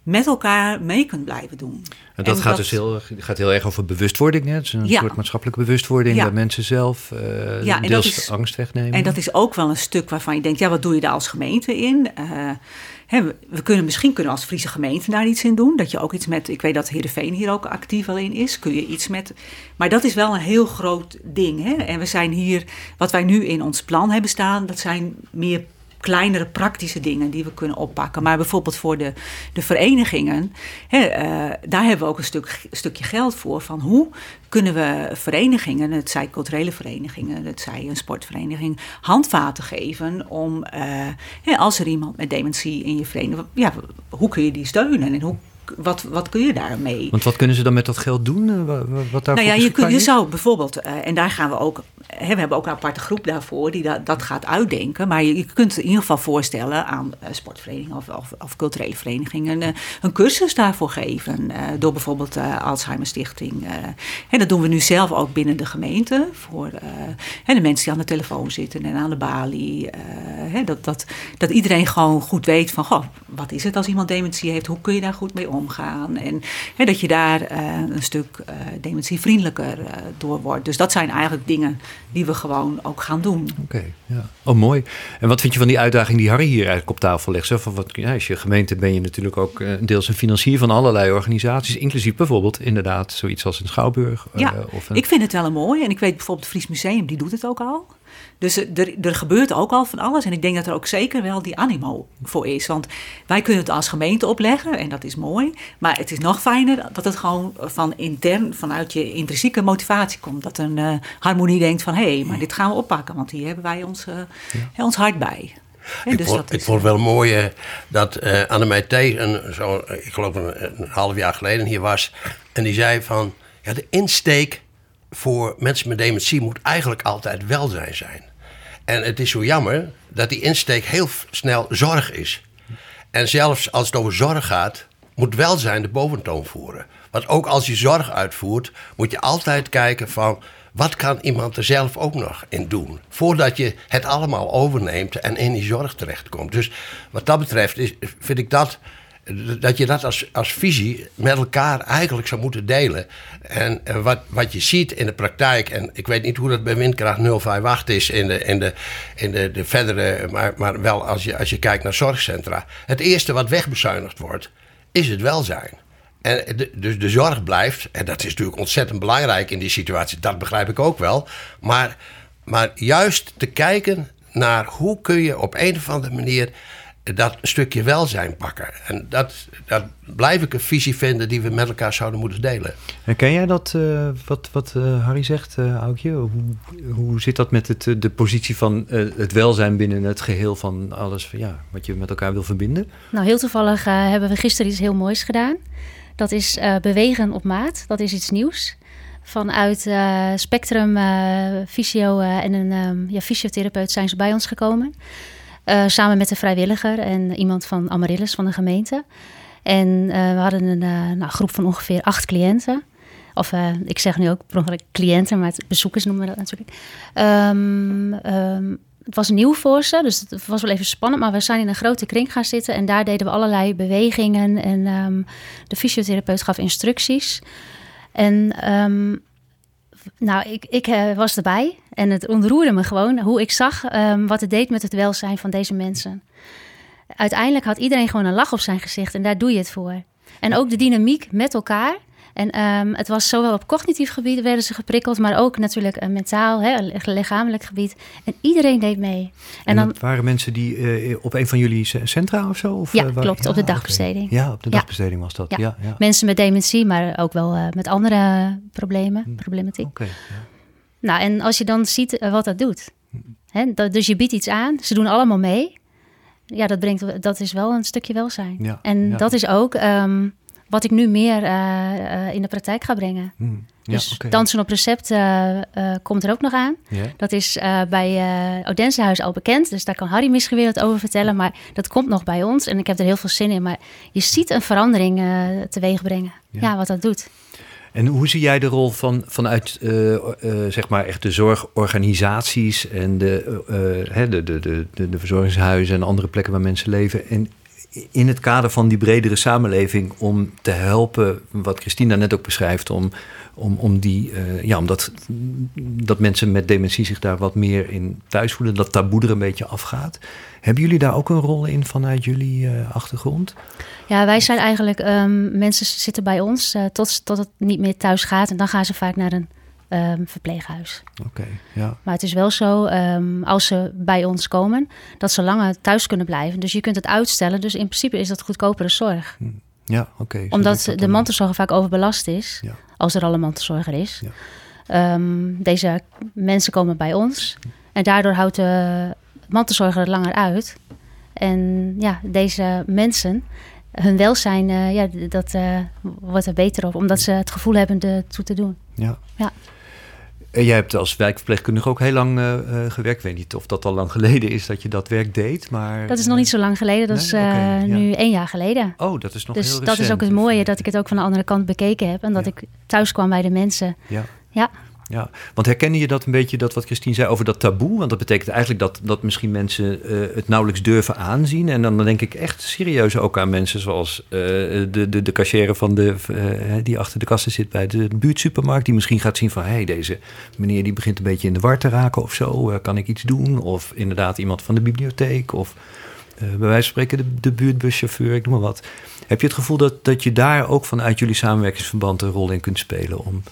met elkaar mee kunt blijven doen. En dat, gaat dus heel, gaat heel erg over bewustwording. Hè? Het is een soort maatschappelijke bewustwording bij mensen zelf. Uh, ja, en deels is, angst wegnemen. En dat is ook wel een stuk waarvan je denkt, ja, wat doe je daar als gemeente in? Uh, we kunnen misschien kunnen als Friese gemeente daar iets in doen. Dat je ook iets met, ik weet dat Heerenveen hier ook actief al in is. Kun je iets met, maar dat is wel een heel groot ding. Hè? En we zijn hier, wat wij nu in ons plan hebben staan, dat zijn meer kleinere praktische dingen die we kunnen oppakken. Maar bijvoorbeeld voor de, de verenigingen, hè, uh, daar hebben we ook een stuk, stukje geld voor. Van hoe kunnen we verenigingen, het zij culturele verenigingen, het zij een sportvereniging, handvaten geven om, uh, hè, als er iemand met dementie in je vereniging, ja, hoe kun je die steunen en hoe wat, wat kun je daarmee? Want wat kunnen ze dan met dat geld doen? Eh, wat nou ja, je, kun, je zou bijvoorbeeld, uh, en daar gaan we ook, hè, we hebben ook een aparte groep daarvoor die dat, dat gaat uitdenken. Maar je, je kunt in ieder geval voorstellen aan uh, sportverenigingen of, of, of, culturele verenigingen uh, een cursus daarvoor geven. door bijvoorbeeld de Alzheimer Stichting. en dat doen we nu zelf ook binnen de gemeente. Voor de mensen die aan de telefoon zitten en aan de balie. Hè, dat, dat, dat iedereen gewoon goed weet van, goh, wat is het als iemand dementie heeft? Hoe kun je daar goed mee omgaan. En hè, dat je daar uh, een stuk uh, dementievriendelijker uh, door wordt. Dus dat zijn eigenlijk dingen die we gewoon ook gaan doen. Oké, ja. Oh, mooi. En wat vind je van die uitdaging die Harry hier eigenlijk op tafel legt? Zo van wat, ja, als je gemeente ben je natuurlijk ook deels een financier van allerlei organisaties. Inclusief bijvoorbeeld inderdaad zoiets als een Schouwburg. Ja, of een... ik vind het wel mooi. En ik weet bijvoorbeeld het Fries Museum, die doet het ook al. Dus er, er gebeurt ook al van alles. En ik denk dat er ook zeker wel die animo voor is. Want wij kunnen het als gemeente opleggen en dat is mooi. Maar het is nog fijner dat het gewoon van intern, vanuit je intrinsieke motivatie komt. Dat een uh, harmonie denkt van hé, hey, maar dit gaan we oppakken. Want hier hebben wij ons, uh, ons hart bij. ik, dus vond, ik vond het wel mooi uh, dat uh, Annemij T. Een, zo, ik geloof een, een half jaar geleden hier was. En die zei van, ja, de insteek voor mensen met dementie moet eigenlijk altijd welzijn zijn. En het is zo jammer dat die insteek heel snel zorg is. En zelfs als het over zorg gaat, moet welzijn de boventoon voeren. Want ook als je zorg uitvoert, moet je altijd kijken van wat kan iemand er zelf ook nog in doen? Voordat je het allemaal overneemt en in die zorg terechtkomt. Dus wat dat betreft is, vind ik dat dat je dat als, als visie met elkaar eigenlijk zou moeten delen. En, wat, wat je ziet in de praktijk, en ik weet niet hoe dat bij windkracht 058 is in de, in de, in de, de verdere, maar, maar wel als je, als je kijkt naar zorgcentra. Het eerste wat wegbezuinigd wordt, is het welzijn. En de, dus de zorg blijft, en dat is natuurlijk ontzettend belangrijk in die situatie, dat begrijp ik ook wel. Maar, maar juist te kijken naar hoe kun je op een of andere manier dat stukje welzijn pakken. En dat, dat blijf ik een visie vinden die we met elkaar zouden moeten delen. Herken jij dat, uh, wat, wat uh, Harry zegt, uh, Aukje? Hoe, hoe zit dat met het, de positie van het welzijn binnen het geheel van alles van, ja, wat je met elkaar wil verbinden? Nou, heel toevallig hebben we gisteren iets heel moois gedaan. Dat is bewegen op maat. Dat is iets nieuws. Vanuit Spectrum Fysio en een um, ja, fysiotherapeut zijn ze bij ons gekomen. Uh, samen met een vrijwilliger en iemand van Amaryllis van de gemeente. En uh, we hadden een uh, nou, groep van ongeveer acht cliënten. Of ik zeg nu ook cliënten, maar bezoekers noemen we dat natuurlijk. Um, um, het was nieuw voor ze, dus het was wel even spannend. Maar we zijn in een grote kring gaan zitten en daar deden we allerlei bewegingen. En um, de fysiotherapeut gaf instructies. En nou, ik, ik was erbij en het ontroerde me gewoon hoe ik zag um, wat het deed met het welzijn van deze mensen. Uiteindelijk had iedereen gewoon een lach op zijn gezicht en daar doe je het voor. En ook de dynamiek met elkaar. En um, het was zowel op cognitief gebied werden ze geprikkeld, maar ook natuurlijk een mentaal, hè, lichamelijk gebied. En iedereen deed mee. En, en dan waren mensen die uh, op een van jullie centra of zo? Of, ja, uh, klopt, ja, op de dagbesteding. Okay. Ja, op de dagbesteding was dat. Ja. ja. Mensen met dementie, maar ook wel met andere problemen, hm. problematiek. Okay, nou, en als je dan ziet wat dat doet. Hè, dat, dus je biedt iets aan, ze doen allemaal mee. Ja, dat, brengt, dat is wel een stukje welzijn. en dat is ook... Um, wat ik nu meer uh, uh, in de praktijk ga brengen. Mm, ja, dus okay. dansen op recept uh, komt er ook nog aan. Yeah. Dat is bij Odensehuis al bekend, dus daar kan Harry misschien weer wat over vertellen. Maar dat komt nog bij ons en ik heb er heel veel zin in. Maar je ziet een verandering teweeg brengen. Ja. ja, wat dat doet. En hoe zie jij de rol van, vanuit uh, uh, zeg maar echt de zorgorganisaties en de, uh, de, de, de, de, verzorgingshuizen en andere plekken waar mensen leven? En in het kader van die bredere samenleving om te helpen, wat Christina net ook beschrijft, om, om, om die, uh, ja, omdat dat mensen met dementie zich daar wat meer in thuis voelen, dat taboe er een beetje afgaat. Hebben jullie daar ook een rol in vanuit jullie uh, achtergrond? Ja, wij zijn eigenlijk, um, mensen zitten bij ons uh, tot, tot het niet meer thuis gaat en dan gaan ze vaak naar een um, verpleeghuis. Oké, ja. Maar het is wel zo, um, als ze bij ons komen, dat ze langer thuis kunnen blijven. Dus je kunt het uitstellen. Dus in principe is dat goedkopere zorg. Hm. Ja, oké. Okay, Omdat de mantelzorger vaak overbelast is, ja. als er al een mantelzorger is. Ja. Um, deze mensen komen bij ons. En daardoor houdt de mantelzorger het langer uit. En ja, deze mensen, hun welzijn, uh, ja, dat uh, wordt er beter op. Omdat ze het gevoel hebben ertoe te doen. Ja. ja. En jij hebt als wijkverpleegkundige ook heel lang uh, gewerkt. Ik weet niet of dat al lang geleden is dat je dat werk deed, maar... Dat is nog niet zo lang geleden. Dat nee? is uh, okay, nu één jaar geleden. Oh, dat is nog dus heel dat recent. is ook het mooie, dat ik het ook van de andere kant bekeken heb. En dat Ja. ik thuis kwam bij de mensen. Ja. Ja. Ja, want herkende je dat een beetje, dat wat Christine zei over dat taboe? Want dat betekent eigenlijk dat, dat misschien mensen uh, het nauwelijks durven aanzien. En dan denk ik echt serieus ook aan mensen zoals uh, de, de, de van de, uh, die achter de kassen zit bij de buurtsupermarkt. Die misschien gaat zien van, hé, hey, deze meneer die begint een beetje in de war te raken of zo. kan ik iets doen? Of inderdaad iemand van de bibliotheek of... bij wijze van spreken de buurtbuschauffeur, ik noem maar wat. Heb je het gevoel dat, dat je daar ook vanuit jullie samenwerkingsverband een rol in kunt spelen om,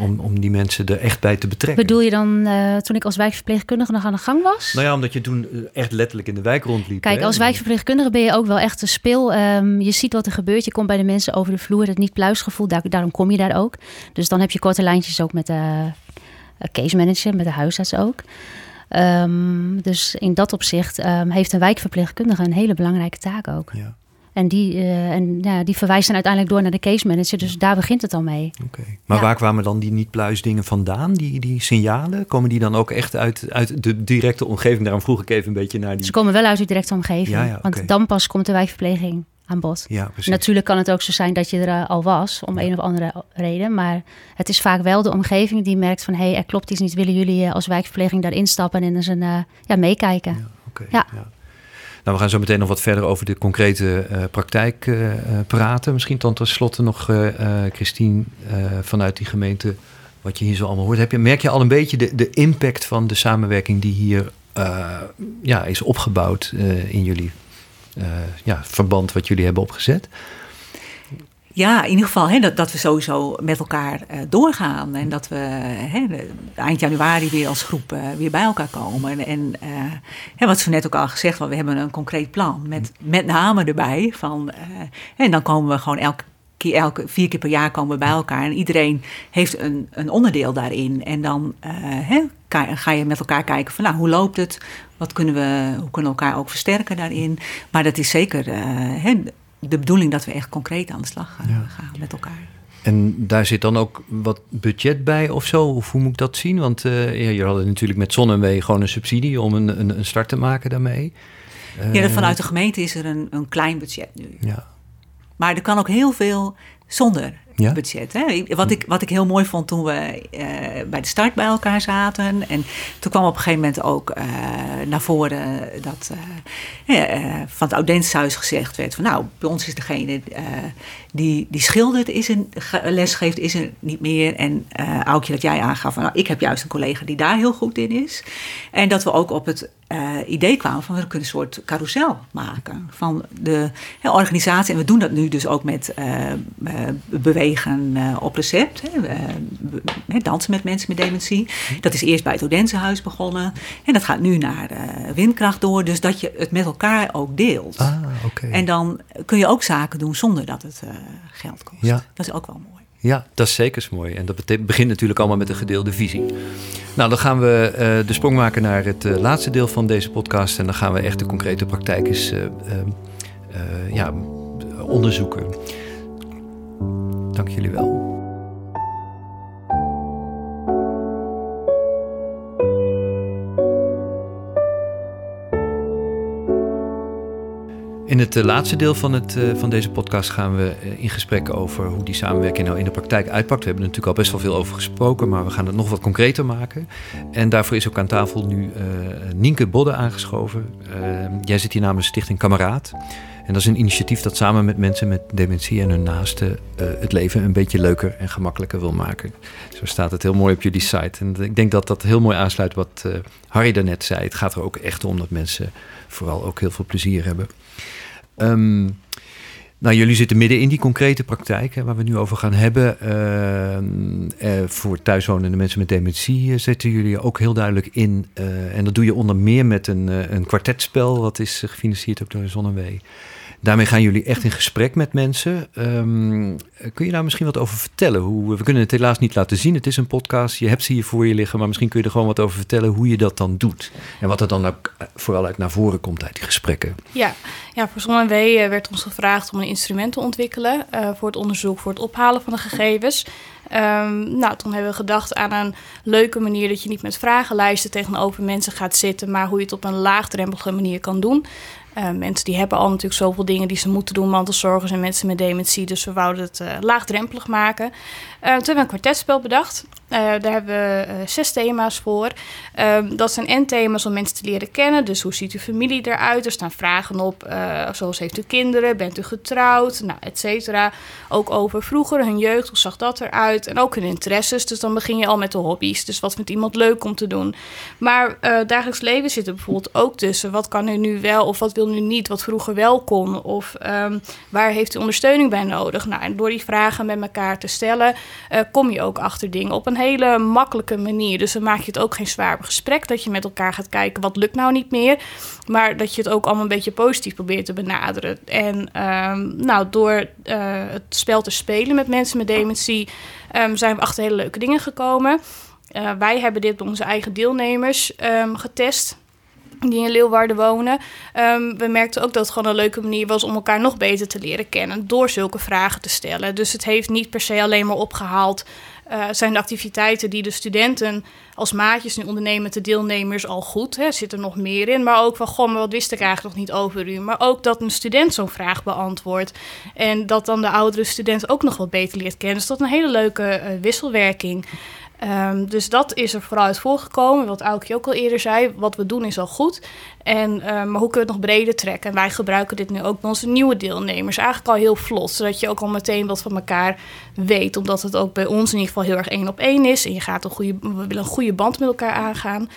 om, om die mensen er echt bij te betrekken? Bedoel je dan uh, toen ik als wijkverpleegkundige nog aan de gang was? Nou ja, omdat je toen echt letterlijk in de wijk rondliep. Kijk, hè? als wijkverpleegkundige ben je ook wel echt een speel. Um, je ziet wat er gebeurt. Je komt bij de mensen over de vloer. Het niet-pluisgevoel, daar, daarom kom je daar ook. Dus dan heb je korte lijntjes ook met de case manager, met de huisarts ook. Um, dus in dat opzicht um, heeft een wijkverpleegkundige een hele belangrijke taak ook. Ja. En die, uh, en, ja, die verwijst dan uiteindelijk door naar de case manager. Dus daar begint het al mee. Okay. Maar Ja. waar kwamen dan die niet-pluisdingen vandaan, die, die signalen? Komen die dan ook echt uit, uit de directe omgeving? Daarom vroeg ik even een beetje naar die... Ze komen wel uit uw directe omgeving. Ja, ja, Want oké. dan pas komt de wijkverpleging aan bod. Ja, precies. Natuurlijk kan het ook zo zijn dat je er uh, al was, om een of andere reden. Maar het is vaak wel de omgeving die merkt van... hé, hey, er klopt iets niet. Willen jullie uh, als wijkverpleging daar instappen en eens een, uh, ja, meekijken? Ja, oké. Ja. Nou, we gaan zo meteen nog wat verder over de concrete uh, praktijk uh, praten. Misschien dan tenslotte nog, Christine, vanuit die gemeente, wat je hier zo allemaal hoort. Heb je, merk je al een beetje de, de impact van de samenwerking die hier ja, is opgebouwd in jullie ja, verband wat jullie hebben opgezet? Ja, in ieder geval hè, dat, dat we sowieso met elkaar uh, doorgaan. En dat we hè, eind januari weer als groep uh, weer bij elkaar komen. En uh, hè, wat ze net ook al gezegd, we hebben een concreet plan. Met, met name erbij van. en dan komen we gewoon elke keer, elke vier keer per jaar komen we bij elkaar. En iedereen heeft een, een onderdeel daarin. En dan hè, ga je met elkaar kijken van nou, hoe loopt het? Wat kunnen we, hoe kunnen we elkaar ook versterken daarin? Maar dat is zeker de bedoeling dat we echt concreet aan de slag gaan, Ja. gaan met elkaar. En daar zit dan ook wat budget bij of zo? Of hoe moet ik dat zien? Want uh, ja, je had natuurlijk met ZonMW gewoon een subsidie om een, een, een start te maken daarmee. Ja, vanuit de gemeente is er een, een klein budget nu. Ja, Maar er kan ook heel veel zonder Budget. Hè? Wat, ik, wat ik heel mooi vond toen we eh, bij de start bij elkaar zaten. En toen kwam op een gegeven moment ook eh, naar voren dat eh, van het Audenshuis gezegd werd: van nou, bij ons is degene die, die schildert, is een, ge- les geeft, is er niet meer. En eh Aukje, dat jij aangaf van nou, ik heb juist een collega die daar heel goed in is. En dat we ook op het eh, idee kwamen van we kunnen een soort carousel maken van de organisatie. En we doen dat nu dus ook met eh, bewegen op recept. Dansen met mensen met dementie. Dat is eerst bij het Odensehuis begonnen. En dat gaat nu naar windkracht door. Dus dat je het met elkaar ook deelt. ah. En dan kun je ook zaken doen zonder dat het geld kost. Ja. Dat is ook wel mooi. Ja, dat is zeker mooi. En dat begint natuurlijk allemaal met een gedeelde visie. Nou, dan gaan we eh, de sprong maken naar het eh, laatste deel van deze podcast. En dan gaan we echt de concrete praktijk eens eh, eh, eh, ja, onderzoeken. Dank jullie wel. In het eh, laatste deel van, het, eh, van deze podcast gaan we eh, in gesprek over hoe die samenwerking nou in de praktijk uitpakt. We hebben er natuurlijk al best wel veel over gesproken, maar we gaan het nog wat concreter maken. En daarvoor is ook aan tafel nu Nienke Bodde aangeschoven. Eh, jij zit hier namens Stichting Kameraad. En dat is een initiatief dat samen met mensen met dementie en hun naasten het leven een beetje leuker en gemakkelijker wil maken. Zo staat het heel mooi op jullie site. En ik denk dat dat heel mooi aansluit wat Harry daarnet zei. Het gaat er ook echt om dat mensen vooral ook heel veel plezier hebben. Um, nou, jullie zitten midden in die concrete praktijk hè, waar we nu over gaan hebben. Uh, uh, voor thuiswonende mensen met dementie zetten jullie ook heel duidelijk in. Uh, en dat doe je onder meer met een, een kwartetspel, wat is gefinancierd ook door de Zonnewee. Daarmee gaan jullie echt in gesprek met mensen. Um, kun je daar misschien wat over vertellen? Hoe, we kunnen het helaas niet laten zien. Het is een podcast. Je hebt ze hier voor je liggen. Maar misschien kun je er gewoon wat over vertellen hoe je dat dan doet. En wat er dan ook vooral uit naar voren komt uit die gesprekken. Ja, ja voor ZonMW werd ons gevraagd om een instrument te ontwikkelen. Uh, voor het onderzoek, voor het ophalen van de gegevens. Um, nou, toen hebben we gedacht aan een leuke manier dat je niet met vragenlijsten tegenover mensen gaat zitten, maar hoe je het op een laagdrempelige manier kan doen. Uh, mensen die hebben al natuurlijk zoveel dingen die ze moeten doen, mantelzorgers en mensen met dementie. Dus we wouden het uh, laagdrempelig maken. Uh, toen hebben we een kwartetspel bedacht. Daar hebben we zes thema's voor. Ehm, dat zijn en thema's om mensen te leren kennen. Dus hoe ziet uw familie eruit? Er staan vragen op, zoals heeft u kinderen? Bent u getrouwd? Nou, et cetera. Ook over vroeger, hun jeugd, hoe zag dat eruit? En ook hun interesses. Dus dan begin je al met de hobby's. Dus wat vindt iemand leuk om te doen? Maar dagelijks leven zit er bijvoorbeeld ook tussen. Wat kan u nu wel of wat wil nu niet, wat vroeger wel kon? Of um, waar heeft u ondersteuning bij nodig? Nou, en door die vragen met elkaar te stellen, kom je ook achter dingen op een hele makkelijke manier. Dus dan maak je het ook geen zwaar gesprek dat je met elkaar gaat kijken wat lukt nou niet meer. Maar dat je het ook allemaal een beetje positief probeert te benaderen. En um, nou, door uh, het spel te spelen met mensen met dementie, um, zijn we achter hele leuke dingen gekomen. Uh, wij hebben dit bij onze eigen deelnemers um, getest die in Leeuwarden wonen. We merkten ook dat het gewoon een leuke manier was om elkaar nog beter te leren kennen door zulke vragen te stellen. Dus het heeft niet per se alleen maar opgehaald. Uh, zijn de activiteiten die de studenten als maatjes nu ondernemen de deelnemers al goed. Hè, zit er nog meer in. Maar ook van, goh, wat wist ik eigenlijk nog niet over u. Maar ook dat een student zo'n vraag beantwoordt. En dat dan de oudere student ook nog wat beter leert kennen. Dus dat is een hele leuke uh, wisselwerking. Um, dus dat is er vooruit voorgekomen. Wat Aukje ook al eerder zei, wat we doen is al goed. En, uh, maar hoe kunnen we het nog breder trekken? En wij gebruiken dit nu ook bij onze nieuwe deelnemers. Eigenlijk al heel vlot, zodat je ook al meteen wat van elkaar weet. Omdat het ook bij ons in ieder geval heel erg één op één is. En je gaat een goede, we willen een goede band met elkaar aangaan.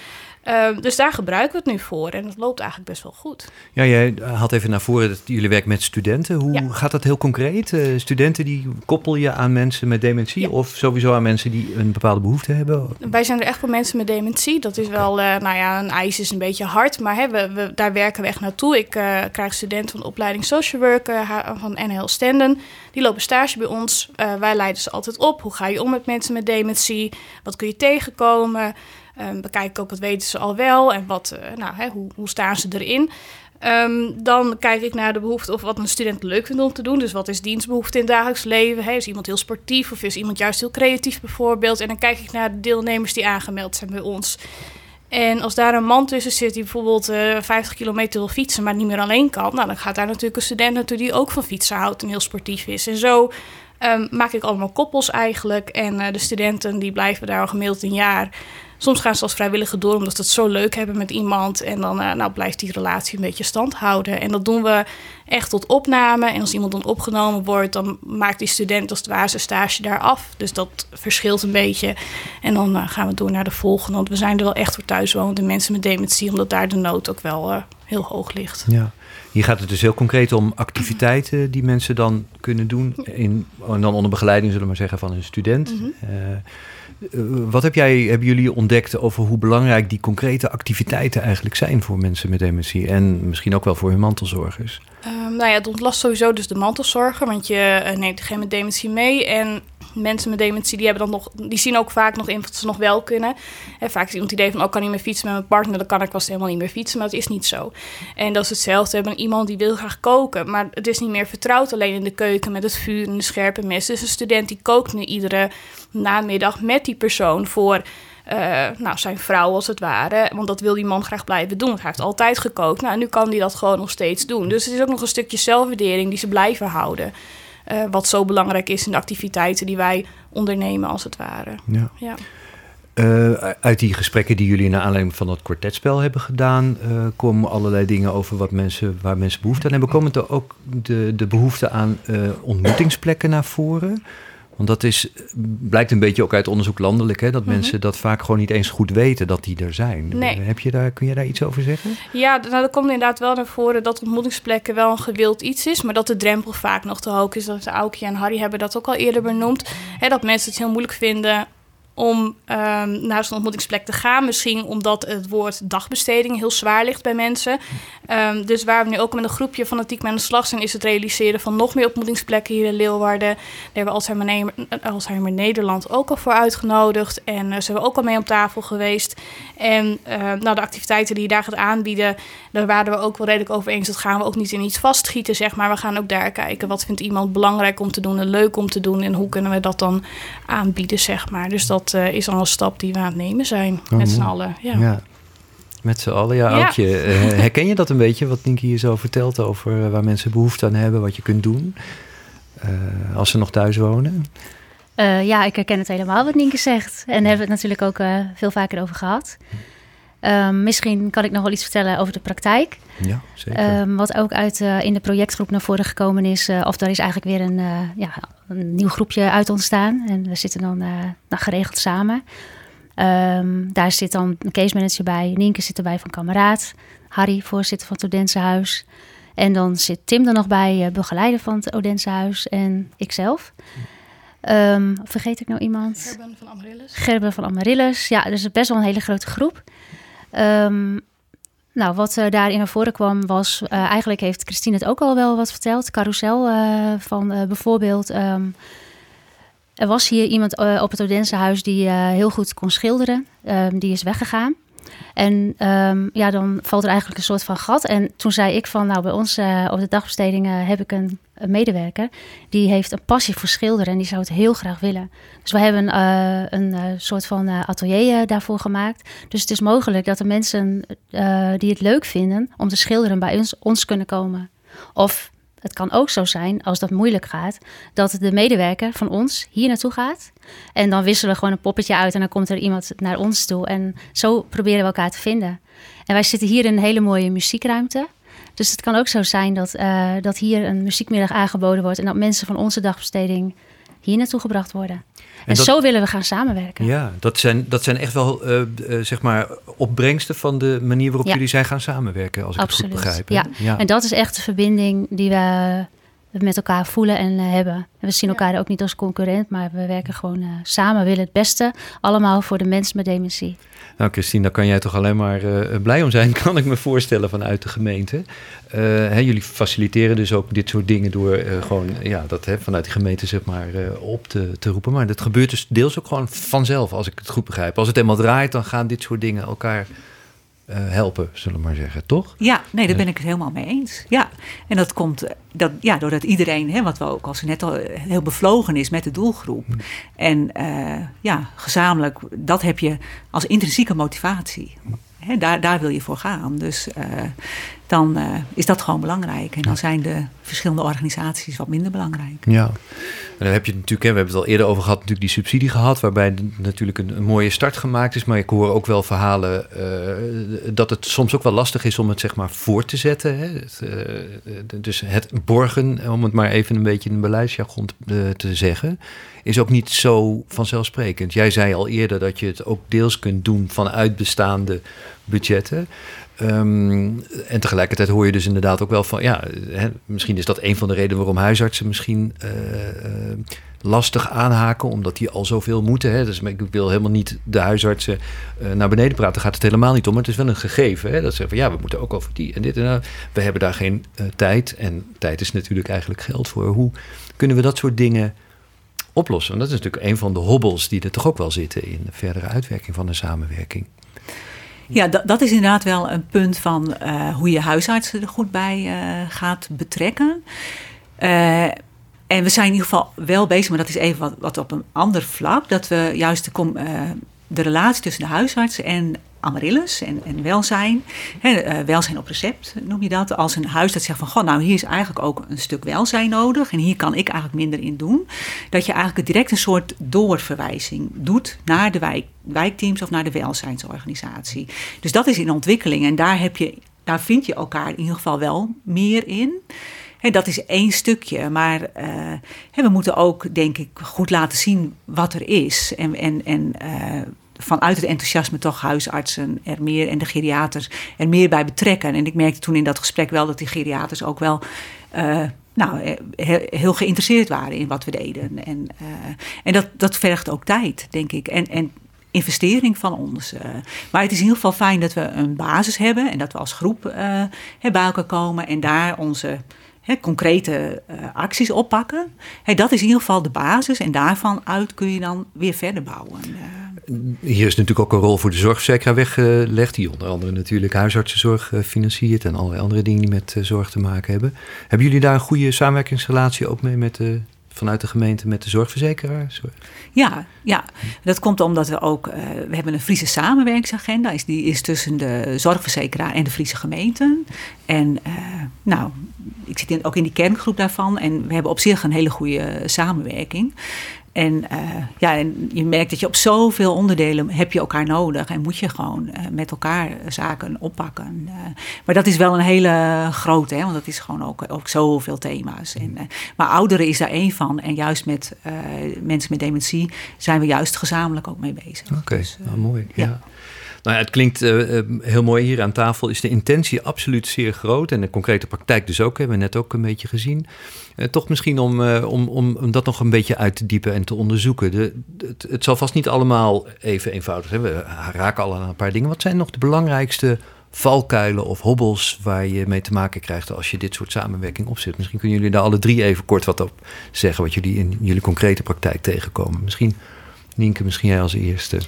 Uh, dus daar gebruiken we het nu voor en dat loopt eigenlijk best wel goed. Ja, jij had even naar voren dat jullie werken met studenten. Hoe ja. gaat dat heel concreet? Uh, studenten die koppel je aan mensen met dementie ja. of sowieso aan mensen die een bepaalde behoefte hebben? Wij zijn er echt voor mensen met dementie. Dat is wel, uh, nou ja, een eis is een beetje hard, maar hè, we, we, daar werken we echt naartoe. Ik krijg studenten van de opleiding social worker van NHL Stenden. Die lopen stage bij ons. wij leiden ze altijd op. Hoe ga je om met mensen met dementie? Wat kun je tegenkomen? Um, we kijken ook wat weten ze al wel en wat, uh, nou, hè, hoe, hoe staan ze erin. Um, dan kijk ik naar de behoefte of wat een student leuk vindt om te doen. Dus wat is dienstbehoefte in het dagelijks leven? Is iemand heel sportief of is iemand juist heel creatief bijvoorbeeld? En dan kijk ik naar de deelnemers die aangemeld zijn bij ons. En als daar een man tussen zit die bijvoorbeeld uh, 50 kilometer wil fietsen, maar niet meer alleen kan, nou, dan gaat daar natuurlijk een student naartoe die ook van fietsen houdt en heel sportief is. En zo um, maak ik allemaal koppels eigenlijk. En uh, de studenten die blijven daar al gemiddeld een jaar. Soms gaan ze als vrijwilliger door omdat ze het zo leuk hebben met iemand. En dan uh, nou, blijft die relatie een beetje stand houden. En dat doen we echt tot opname. En als iemand dan opgenomen wordt, dan maakt die student als het ware zijn stage daar af. Dus dat verschilt een beetje. En dan uh, gaan we door naar de volgende. Want we zijn er wel echt voor thuiswonende mensen met dementie, omdat daar de nood ook wel uh, heel hoog ligt. Ja. Hier gaat het dus heel concreet om activiteiten die mensen dan kunnen doen. In, en dan onder begeleiding, zullen we maar zeggen, van een student. Mm -hmm. Uh, wat heb jij, hebben jullie ontdekt over hoe belangrijk die concrete activiteiten eigenlijk zijn voor mensen met dementie? En misschien ook wel voor hun mantelzorgers? Um, nou ja, het ontlast sowieso dus de mantelzorger, want je uh, neemt degene met dementie mee. En mensen met dementie, die, hebben dan nog, die zien ook vaak nog in wat ze nog wel kunnen. En vaak is iemand het idee van, oh, kan niet meer fietsen met mijn partner, dan kan ik vast helemaal niet meer fietsen. Maar dat is niet zo. En dat is hetzelfde. Hebben iemand die wil graag koken, maar het is niet meer vertrouwd alleen in de keuken met het vuur en de scherpe mes. Dus een student die kookt nu iedere namiddag met die persoon voor... Uh, nou, zijn vrouw als het ware. Want dat wil die man graag blijven doen. Hij heeft altijd gekookt. Nou, nu kan hij dat gewoon nog steeds doen. Dus het is ook nog een stukje zelfwaardering die ze blijven houden. Uh, wat zo belangrijk is in de activiteiten die wij ondernemen, als het ware. Ja. ja. Uh, uit die gesprekken die jullie naar aanleiding van dat kwartetspel hebben gedaan, uh, komen allerlei dingen over wat mensen, waar mensen behoefte aan hebben. Komen er ook de, de behoefte aan ontmoetingsplekken naar voren? Want dat is, blijkt een beetje ook uit onderzoek landelijk, hè, dat mensen dat vaak gewoon niet eens goed weten dat die er zijn. Nee. Heb je daar, kun je daar iets over zeggen? Ja, nou, er komt inderdaad wel naar voren dat ontmoetingsplekken wel een gewild iets is, maar dat de drempel vaak nog te hoog is. Dat Aukje en Harry hebben dat ook al eerder benoemd. Hè, dat mensen het heel moeilijk vinden om um, naar zo'n ontmoetingsplek te gaan. Misschien omdat het woord dagbesteding heel zwaar ligt bij mensen. Um, dus waar we nu ook met een groepje fanatiek mee aan de slag zijn... is het realiseren van nog meer ontmoetingsplekken hier in Leeuwarden. Daar hebben we Alzheimer, Nederland ook al voor uitgenodigd. En uh, zijn we ook al mee om tafel geweest. En uh, nou, de activiteiten die je daar gaat aanbieden... daar waren we ook wel redelijk over eens. Dat gaan we ook niet in iets vastgieten, zeg maar. We gaan ook daar kijken. Wat vindt iemand belangrijk om te doen en leuk om te doen... en hoe kunnen we dat dan aanbieden, zeg maar. Dus dat dat uh, is al een stap die we aan het nemen zijn. Oh, met z'n allen. Ja. ja. Met z'n allen, ja. ja. Ook uh, herken je dat een beetje, wat Nienke hier zo vertelt over waar mensen behoefte aan hebben, wat je kunt doen uh, als ze nog thuis wonen? ja, ik herken het helemaal wat Nienke zegt. En daar hebben we het natuurlijk ook veel vaker over gehad. Um, misschien kan ik nog wel iets vertellen over de praktijk. Ja, zeker. Um, wat ook uit uh, in de projectgroep naar voren gekomen is, uh, of daar is eigenlijk weer een, uh, ja, een nieuw groepje uit ontstaan. En we zitten dan nou, geregeld samen. Um, daar zit dan een case manager bij, Nienke zit erbij van Kameraad, Harry, voorzitter van het Odensehuis. En dan zit Tim er nog bij, begeleider van het Odensehuis en ikzelf. Um, vergeet ik nou iemand? Gerben van Amaryllis. Gerben van Amaryllis. Ja, dus best wel een hele grote groep. Um, nou, wat uh, daarin naar voren kwam was... Uh, eigenlijk heeft Christine het ook al wel wat verteld. Carousel uh, van bijvoorbeeld... Um, er was hier iemand op het Odensehuis die heel goed kon schilderen. Um, die is weggegaan. En um, ja, dan valt er eigenlijk een soort van gat. En toen zei ik van, nou, bij ons uh, op de dagbesteding uh, heb ik een, een, medewerker. Die heeft een passie voor schilderen en die zou het heel graag willen. Dus we hebben uh, een soort van atelier daarvoor gemaakt. Dus het is mogelijk dat de mensen die het leuk vinden om te schilderen bij ons, ons kunnen komen. Of het kan ook zo zijn, als dat moeilijk gaat, dat de medewerker van ons hier naartoe gaat. En dan wisselen we gewoon een poppetje uit en dan komt er iemand naar ons toe. En zo proberen we elkaar te vinden. En wij zitten hier in een hele mooie muziekruimte. Dus het kan ook zo zijn dat, uh, dat hier een muziekmiddag aangeboden wordt en dat mensen van onze dagbesteding hier naartoe gebracht worden. En, zo willen we gaan samenwerken. Ja, dat zijn, dat zijn echt wel uh, uh, zeg maar opbrengsten van de manier waarop jullie zijn gaan samenwerken, als ik Absoluut. het goed begrijp. Ja. ja. en dat is echt de verbinding die we met elkaar voelen en uh, hebben. En we zien elkaar ook niet als concurrent, maar we werken gewoon samen. We willen het beste, allemaal voor de mensen met dementie. Nou, Christine, daar kan jij toch alleen maar uh, blij om zijn, kan ik me voorstellen, vanuit de gemeente. Uh, hè, jullie faciliteren dus ook dit soort dingen door gewoon ja, dat hè, vanuit de gemeente zeg maar, op te, te roepen. Maar dat gebeurt dus deels ook gewoon vanzelf, als ik het goed begrijp. Als het eenmaal draait, dan gaan dit soort dingen elkaar uh, helpen, zullen we maar zeggen, toch? Ja, nee, daar ben ik het helemaal mee eens. Ja, en dat komt dat, ja, doordat iedereen, hè, wat we ook als net al heel bevlogen is met de doelgroep. Hm. En uh, ja, gezamenlijk, dat heb je als intrinsieke motivatie. Hè, daar, daar wil je voor gaan. Dus uh, dan uh, is dat gewoon belangrijk. En dan zijn de verschillende organisaties wat minder belangrijk. Ja, en dan heb je natuurlijk, hè, we hebben het al eerder over gehad, natuurlijk die subsidie gehad, waarbij natuurlijk een, een mooie start gemaakt is. Maar ik hoor ook wel verhalen uh, dat het soms ook wel lastig is om het zeg maar voor te zetten. Hè. Het, uh, dus het borgen, om het maar even een beetje in een beleidsjargon te, te zeggen, is ook niet zo vanzelfsprekend. Jij zei al eerder dat je het ook deels kunt doen vanuit bestaande budgetten. Um, en tegelijkertijd hoor je dus inderdaad ook wel van, ja, hè, misschien is dat een van de redenen waarom huisartsen misschien uh, uh, lastig aanhaken, omdat die al zoveel moeten. Hè. Dus ik wil helemaal niet de huisartsen uh, naar beneden praten, daar gaat het helemaal niet om. Het is wel een gegeven. Hè, dat ze van, ja, we moeten ook over die en dit en dat. We hebben daar geen tijd. En tijd is natuurlijk eigenlijk geld voor. Hoe kunnen we dat soort dingen oplossen? Dat is natuurlijk een van de hobbels die er toch ook wel zitten in de verdere uitwerking van de samenwerking. Ja, dat, dat is inderdaad wel een punt van uh, hoe je huisartsen er goed bij uh, gaat betrekken. Uh, en we zijn in ieder geval wel bezig, maar dat is even wat, wat op een ander vlak. Dat we juist de, de relatie tussen de huisarts en Amaryllis en, en welzijn. Hè, welzijn op recept noem je dat. Als een huis dat zegt van, goh, nou hier is eigenlijk ook een stuk welzijn nodig. En hier kan ik eigenlijk minder in doen. Dat je eigenlijk direct een soort doorverwijzing doet naar de wijk, wijkteams of naar de welzijnsorganisatie. Dus dat is in ontwikkeling. En daar, heb je, daar vind je elkaar in ieder geval wel meer in. Dat is één stukje, maar uh, we moeten ook, denk ik, goed laten zien wat er is. En, en, en uh, vanuit het enthousiasme toch huisartsen er meer en de geriaters er meer bij betrekken. En ik merkte toen in dat gesprek wel dat die geriaters ook wel. Uh, nou, heel geïnteresseerd waren in wat we deden. En, en dat, dat vergt ook tijd, denk ik. En, en investering van ons. maar het is in ieder geval fijn dat we een basis hebben en dat we als groep bij elkaar komen en daar onze concrete uh, acties oppakken. dat is in ieder geval de basis en daarvan uit kun je dan weer verder bouwen. Uh, Hier is natuurlijk ook een rol voor de zorgverzekeraar weggelegd, die onder andere natuurlijk huisartsenzorg uh, financiert en allerlei andere dingen die met zorg te maken hebben. Hebben jullie daar een goede samenwerkingsrelatie ook mee met vanuit de gemeente met de zorgverzekeraar? Ja, ja, dat komt omdat we ook, uh, we hebben een Friese samenwerkingsagenda. Is, die is tussen de zorgverzekeraar en de Friese gemeenten. En nou, ik zit ook in die kerngroep daarvan. En we hebben op zich een hele goede samenwerking. En, uh, ja, en je merkt dat je op zoveel onderdelen heb je elkaar nodig en moet je gewoon uh, met elkaar zaken oppakken. Uh, maar dat is wel een hele grote, hè, want dat is gewoon ook, ook zoveel thema's. En, maar ouderen is daar één van. En juist met mensen met dementie zijn we juist gezamenlijk ook mee bezig. Oké, okay. dus, nou, mooi. ja. ja. Nou ja, het klinkt uh, heel mooi hier aan tafel. Is de intentie absoluut zeer groot en de concrete praktijk dus ook, hebben we net ook een beetje gezien. Uh, toch misschien om, om, om, om dat nog een beetje uit te diepen en te onderzoeken. De, het, het zal vast niet allemaal even eenvoudig zijn. We raken al aan een paar dingen. Wat zijn nog de belangrijkste valkuilen of hobbels waar je mee te maken krijgt als je dit soort samenwerking opzet? Misschien kunnen jullie daar alle drie even kort wat op zeggen, wat jullie in jullie concrete praktijk tegenkomen. Misschien, Nienke, misschien jij als eerste.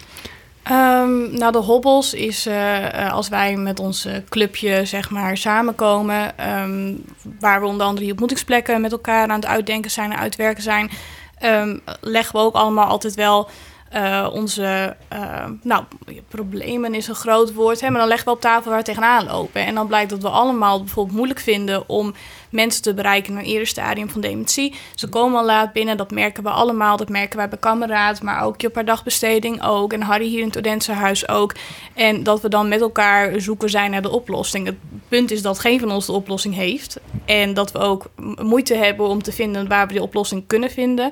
Um, nou, de hobbels is uh, als wij met ons clubje zeg maar samenkomen, um, waar we onder andere die ontmoetingsplekken met elkaar aan het uitdenken zijn en uitwerken zijn, um, leggen we ook allemaal altijd wel uh, onze uh, nou, problemen is een groot woord, hè, maar dan leggen we op tafel waar we tegenaan lopen. En dan blijkt dat we allemaal bijvoorbeeld moeilijk vinden om mensen te bereiken in een eerder stadium van dementie. Ze komen al laat binnen, dat merken we allemaal. Dat merken wij bij kameraad, maar ook je per dagbesteding ook. En Harry hier in het Odense ook. En dat we dan met elkaar zoeken zijn naar de oplossing. Het punt is dat geen van ons de oplossing heeft. En dat we ook moeite hebben om te vinden waar we die oplossing kunnen vinden.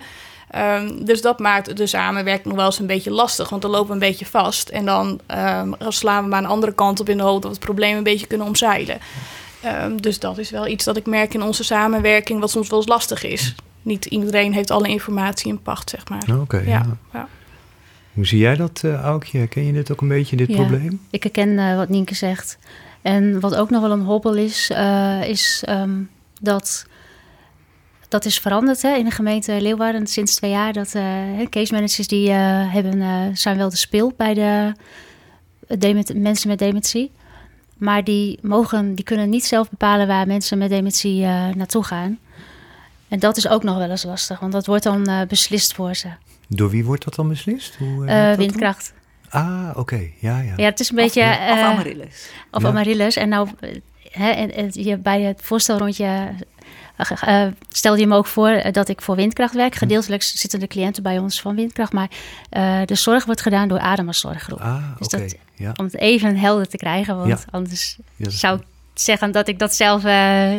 Um, dus dat maakt de samenwerking nog wel eens een beetje lastig, want dan lopen we een beetje vast. En dan um, slaan we maar een andere kant op in de hoop dat we het probleem een beetje kunnen omzeilen. Um, dus dat is wel iets dat ik merk in onze samenwerking, wat soms wel eens lastig is. Niet iedereen heeft alle informatie in pacht, zeg maar. Oké, okay, ja. ja. Hoe zie jij dat, uh, Aukje? Ken je dit ook een beetje, dit ja, probleem? Ik herken uh, wat Nienke zegt. En wat ook nog wel een hobbel is, uh, is dat dat is veranderd hè, in de gemeente Leeuwarden sinds twee jaar. Dat uh, case managers die uh, hebben, uh, zijn wel de speel bij de mensen met dementie. Maar die, mogen, die kunnen niet zelf bepalen waar mensen met dementie naartoe gaan. En dat is ook nog wel eens lastig, want dat wordt dan beslist voor ze. Door wie wordt dat dan beslist? Hoe, windkracht. Dan? Ah, oké. Okay. Ja, ja. ja, het is een beetje... Of, of Amaryllis. Of ja. Amaryllis. En nou, hè, en, en, je, bij het voorstelrondje uh, stelde je me ook voor eh, dat ik voor windkracht werk. Gedeeltelijk zitten de cliënten bij ons van windkracht. Maar uh, de zorg wordt gedaan door Adema Zorggroep. Ah, dus okay. dat, ja. Om het even helder te krijgen. Want ja. anders ja, zou ik zeggen dat ik dat zelf uh,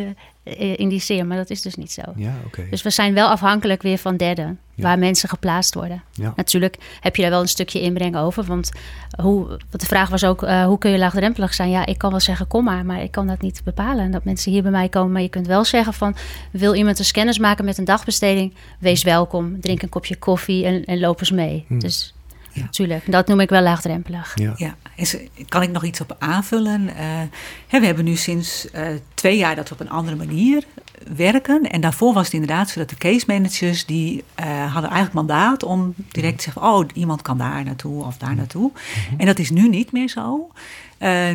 indiceer. Maar dat is dus niet zo. Ja, okay. Dus we zijn wel afhankelijk weer van derden. Waar mensen geplaatst worden. Natuurlijk heb je daar wel een stukje inbreng over. Want, hoe, want de vraag was ook, uh, hoe kun je laagdrempelig zijn? Ja, ik kan wel zeggen, kom maar. Maar ik kan dat niet bepalen. Dat mensen hier bij mij komen. Maar je kunt wel zeggen van... wil iemand een kennis maken met een dagbesteding? Wees welkom. Drink een kopje koffie en, en loop eens mee. Hmm. Dus ja. Natuurlijk, dat noem ik wel laagdrempelig. Ja, ja. kan ik nog iets op aanvullen? Uh, hè, we hebben nu sinds uh, twee jaar dat we op een andere manier werken. En daarvoor was het inderdaad zo dat de case managers... die uh, hadden eigenlijk mandaat om direct te zeggen... oh, iemand kan daar naartoe of daar naartoe. Mm-hmm. En dat is nu niet meer zo.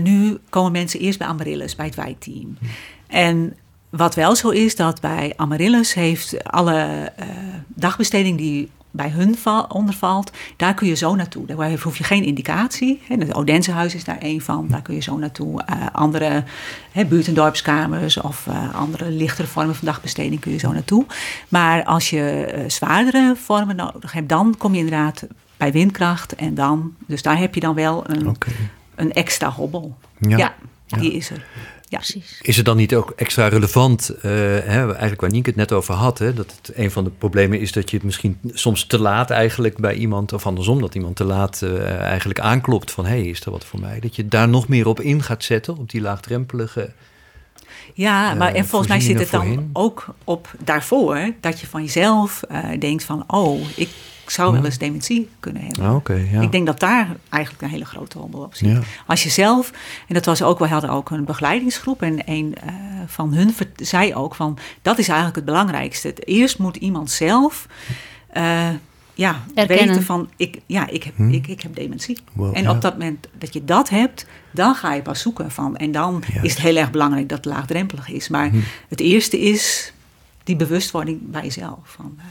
nu komen mensen eerst bij Amaryllis, bij het wijkteam. Mm-hmm. En wat wel zo is, dat bij Amaryllis heeft alle dagbesteding die bij hun val, ondervalt, daar kun je zo naartoe. Daar hoef je geen indicatie. Het Odensehuis is daar één van. Daar kun je zo naartoe. Uh, andere hè, buurt- en dorpskamers of uh, andere lichtere vormen van dagbesteding kun je zo naartoe. Maar als je uh, zwaardere vormen nodig hebt, dan kom je inderdaad bij windkracht. En dan, dus daar heb je dan wel een, okay. een extra hobbel. Ja, ja die is er. Ja. Precies. Is het dan niet ook extra relevant, uh, hè, eigenlijk waar Nienke het net over had, hè, dat het een van de problemen is dat je het misschien soms te laat eigenlijk bij iemand, of andersom, dat iemand te laat uh, eigenlijk aanklopt van hé, hey, is er wat voor mij? Dat je daar nog meer op in gaat zetten, op die laagdrempelige. Ja, maar en volgens mij zit het dan voorheen. ook op daarvoor dat je van jezelf uh, denkt van oh, ik zou wel eens dementie kunnen hebben. Ah, okay, ja. Ik denk dat daar eigenlijk een hele grote hobbel op zit. Ja. Als je zelf, en dat was ook, we hadden ook een begeleidingsgroep en een uh, van hun zei ook van, dat is eigenlijk het belangrijkste. Eerst moet iemand zelf uh, ja, Erkennen. weten van, ik, ja, ik heb, Hm. ik, ik heb dementie. En ja. op dat moment dat je dat hebt, dan ga je pas zoeken van. En dan Juist. is het heel erg belangrijk dat het laagdrempelig is. Maar Hm. het eerste is die bewustwording bij jezelf. Van, uh,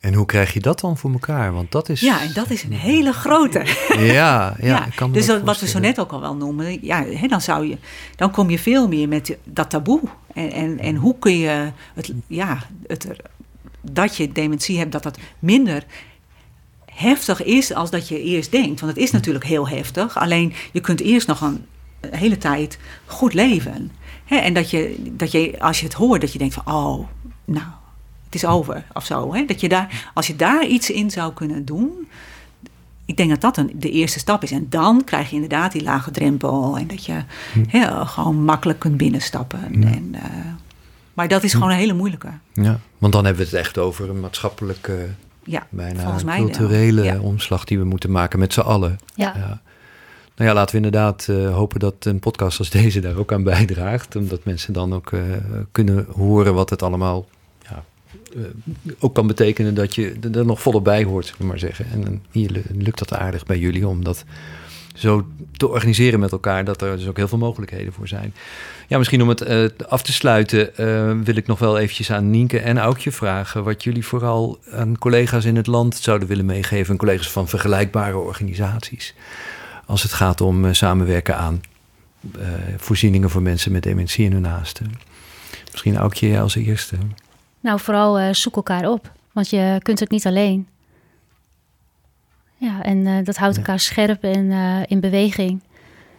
En hoe krijg je dat dan voor elkaar? Want dat is. ja, en dat is een hele grote. Ja, ja, ik kan dus dat wat we zo net ook al wel noemen, ja, hè, dan, zou je, dan kom je veel meer met dat taboe. En, en, en hoe kun je het, ja, het, dat je dementie hebt, dat dat minder heftig is als dat je eerst denkt. Want het is natuurlijk heel heftig, alleen je kunt eerst nog een, een hele tijd goed leven. Hè, en dat je, dat je, als je het hoort, dat je denkt van, oh, nou, het is over of zo. Hè? Dat je daar, als je daar iets in zou kunnen doen, ik denk dat dat een, de eerste stap is. En dan krijg je inderdaad die lage drempel. En dat je hè, gewoon makkelijk kunt binnenstappen. En, eh, maar dat is gewoon een hele moeilijke. Ja, want dan hebben we het echt over een maatschappelijke, Ja, bijna volgens mij wel. culturele Ja. omslag die we moeten maken met z'n allen. Ja. Nou ja, laten we inderdaad eh, hopen dat een podcast als deze daar ook aan bijdraagt. Omdat mensen dan ook eh, kunnen horen wat het allemaal ook kan betekenen dat je er- nog volop bij hoort, maar zeggen. En hier lu- lukt dat aardig bij jullie om dat zo te organiseren met elkaar, dat er dus ook heel veel mogelijkheden voor zijn. Ja, misschien om het eh, af te sluiten, eh, wil ik nog wel eventjes aan Nienke en Aukje vragen wat jullie vooral aan collega's in het land zouden willen meegeven, en collega's van vergelijkbare organisaties, als het gaat om eh, samenwerken aan eh, voorzieningen voor mensen met dementie en hun naasten. Misschien Aukje als eerste. Nou, vooral eh, zoek elkaar op. Want je kunt het niet alleen. Ja, en eh, dat houdt Ja. elkaar scherp en eh, in beweging.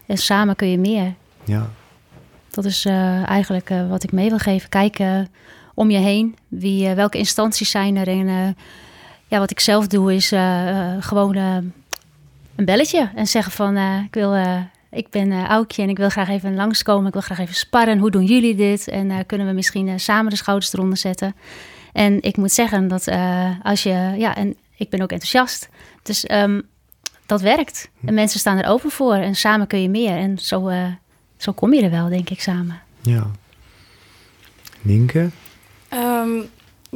En samen kun je meer. Ja, Dat is eigenlijk wat ik mee wil geven. Kijk eh, om je heen. Wie, welke instanties zijn er? En ja, wat ik zelf doe is gewoon een belletje. En zeggen van, ik, wil, ik ben eh Aukje en ik wil graag even langskomen. Ik wil graag even sparren. Hoe doen jullie dit? En eh, kunnen we misschien eh, samen de schouders eronder zetten? En ik moet zeggen dat eh, als je... Ja, en ik ben ook enthousiast. Dus ehm, dat werkt. En mensen staan er open voor. En samen kun je meer. En zo, eh, zo kom je er wel, denk ik, samen. ja. Nienke? Ehm,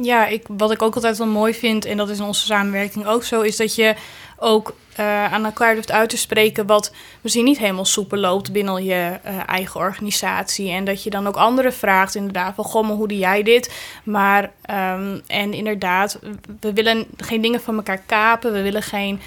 ja, ik, wat ik ook altijd wel mooi vind, en dat is in onze samenwerking ook zo, is dat je ook eh, aan elkaar durft uit te spreken wat misschien niet helemaal soepel loopt binnen je eh, eigen organisatie. En dat je dan ook anderen vraagt, inderdaad, van goh, maar hoe doe jij dit? Maar, ehm, en inderdaad, we willen geen dingen van elkaar kapen, we willen geen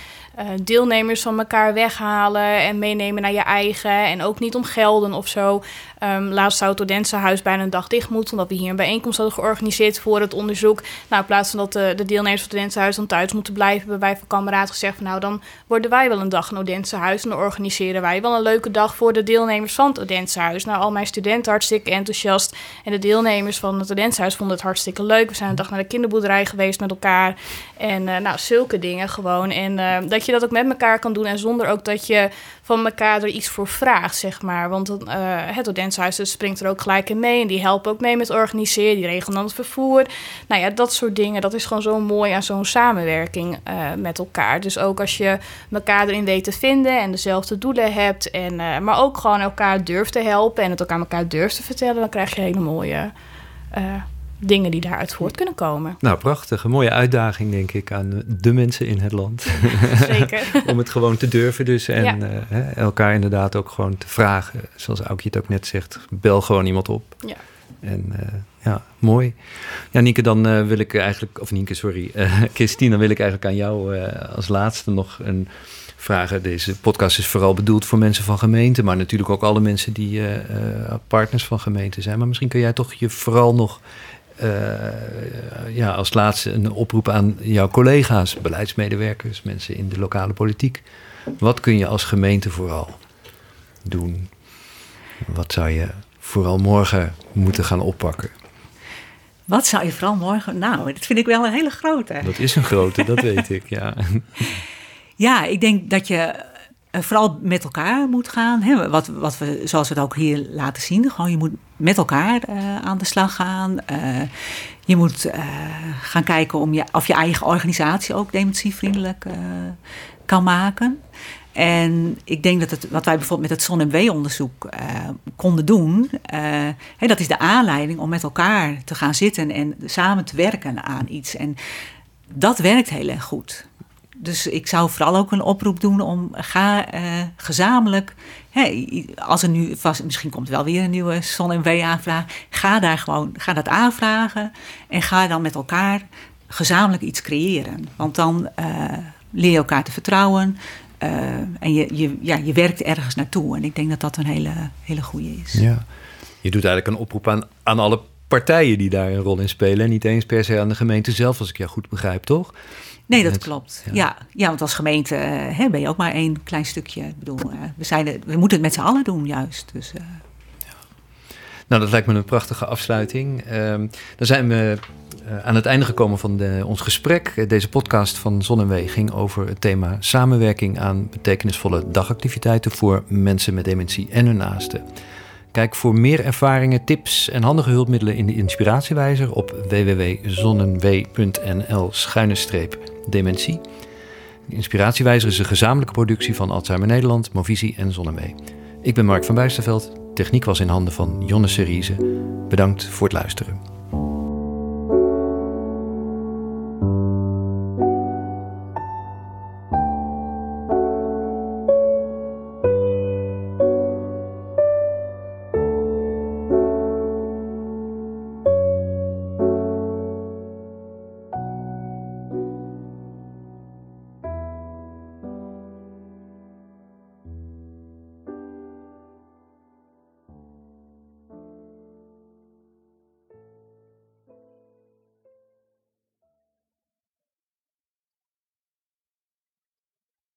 deelnemers van elkaar weghalen en meenemen naar je eigen. En ook niet om gelden of zo. Ehm, laatst zou het Odense-huis bijna een dag dicht moeten, omdat we hier een bijeenkomst hadden georganiseerd voor het onderzoek. Nou, in plaats van dat de, de deelnemers van het Odense-huis dan thuis moeten blijven, hebben wij van kameraad gezegd van nou, dan worden wij wel een dag een Odense-huis en dan organiseren wij wel een leuke dag voor de deelnemers van het Odense-huis. Nou, al mijn studenten hartstikke enthousiast en de deelnemers van het Odense-huis vonden het hartstikke leuk. We zijn een dag naar de kinderboerderij geweest met elkaar en eh, nou, zulke dingen gewoon. En eh, dat je dat ook met elkaar kan doen en zonder ook dat je van elkaar er iets voor vraagt, zeg maar. Want eh, het Odenshuis dat springt er ook gelijk in mee. En die helpen ook mee met organiseren. Die regelen dan het vervoer. Nou ja, dat soort dingen. Dat is gewoon zo mooi aan zo'n samenwerking eh, met elkaar. Dus ook als je elkaar erin weet te vinden en dezelfde doelen hebt. En, eh, maar ook gewoon elkaar durft te helpen en het ook aan elkaar durft te vertellen. Dan krijg je hele mooie eh, dingen die daaruit voort kunnen komen. Nou, prachtig. Een mooie uitdaging, denk ik, aan de mensen in het land. Zeker. Om het gewoon te durven dus. En Ja. eh, elkaar inderdaad ook gewoon te vragen. Zoals Aukje het ook net zegt. Bel gewoon iemand op. Ja. En uh, ja, mooi. Ja, Nienke, dan uh, wil ik eigenlijk, of Nienke, sorry, Christine, dan wil ik eigenlijk aan jou als laatste nog een vragen. Deze podcast is vooral bedoeld voor mensen van gemeenten, maar natuurlijk ook alle mensen die partners van gemeenten zijn. Maar misschien kun jij toch je vooral nog ja, als laatste een oproep aan jouw collega's, beleidsmedewerkers, mensen in de lokale politiek. Wat kun je als gemeente vooral doen? Wat zou je vooral morgen moeten gaan oppakken? Wat zou je vooral morgen... Nou, dat vind ik wel een hele grote. Dat is een grote, dat weet ik, ja. Ja, ik denk dat je eh, vooral met elkaar moet gaan. Hè? Wat, wat we, zoals we het ook hier laten zien. Gewoon, je moet met elkaar uh, aan de slag gaan. Uh, je moet gaan kijken om je, of je eigen organisatie ook dementievriendelijk kan maken. En ik denk dat het, wat wij bijvoorbeeld met het Zon- en W-onderzoek uh, konden doen, dat is de aanleiding om met elkaar te gaan zitten en samen te werken aan iets. En dat werkt heel erg goed. Dus ik zou vooral ook een oproep doen om ga uh, gezamenlijk, hè, als er nu vast, misschien komt wel weer een nieuwe Zon- en W-aanvraag, ga daar gewoon, ga dat aanvragen en ga dan met elkaar gezamenlijk iets creëren. Want dan leer je elkaar te vertrouwen. Uh, en je, je, ja, je werkt ergens naartoe. En ik denk dat dat een hele, hele goede is. Ja. Je doet eigenlijk een oproep aan, aan alle partijen die daar een rol in spelen. En niet eens per se aan de gemeente zelf, als ik jou goed begrijp, toch? Nee, dat klopt. Ja. ja. want als gemeente uh, hè, ben je ook maar één klein stukje. Ik bedoel, uh, we, zijn we moeten het met z'n allen doen, juist. Dus, ja. Nou, dat lijkt me een prachtige afsluiting. Ehm, dan zijn we aan het einde gekomen van de, ons gesprek. Eh, deze podcast van Zon en Wee ging over het thema samenwerking aan betekenisvolle dagactiviteiten voor mensen met dementie en hun naasten. Kijk voor meer ervaringen, tips en handige hulpmiddelen in de inspiratiewijzer op www.zonnenw.nl-dementie. De inspiratiewijzer is een gezamenlijke productie van Alzheimer Nederland, Movisie en Zonnewee. Ik ben Mark van Bijsterveld. Techniek was in handen van Jonne Seriese. Bedankt voor het luisteren.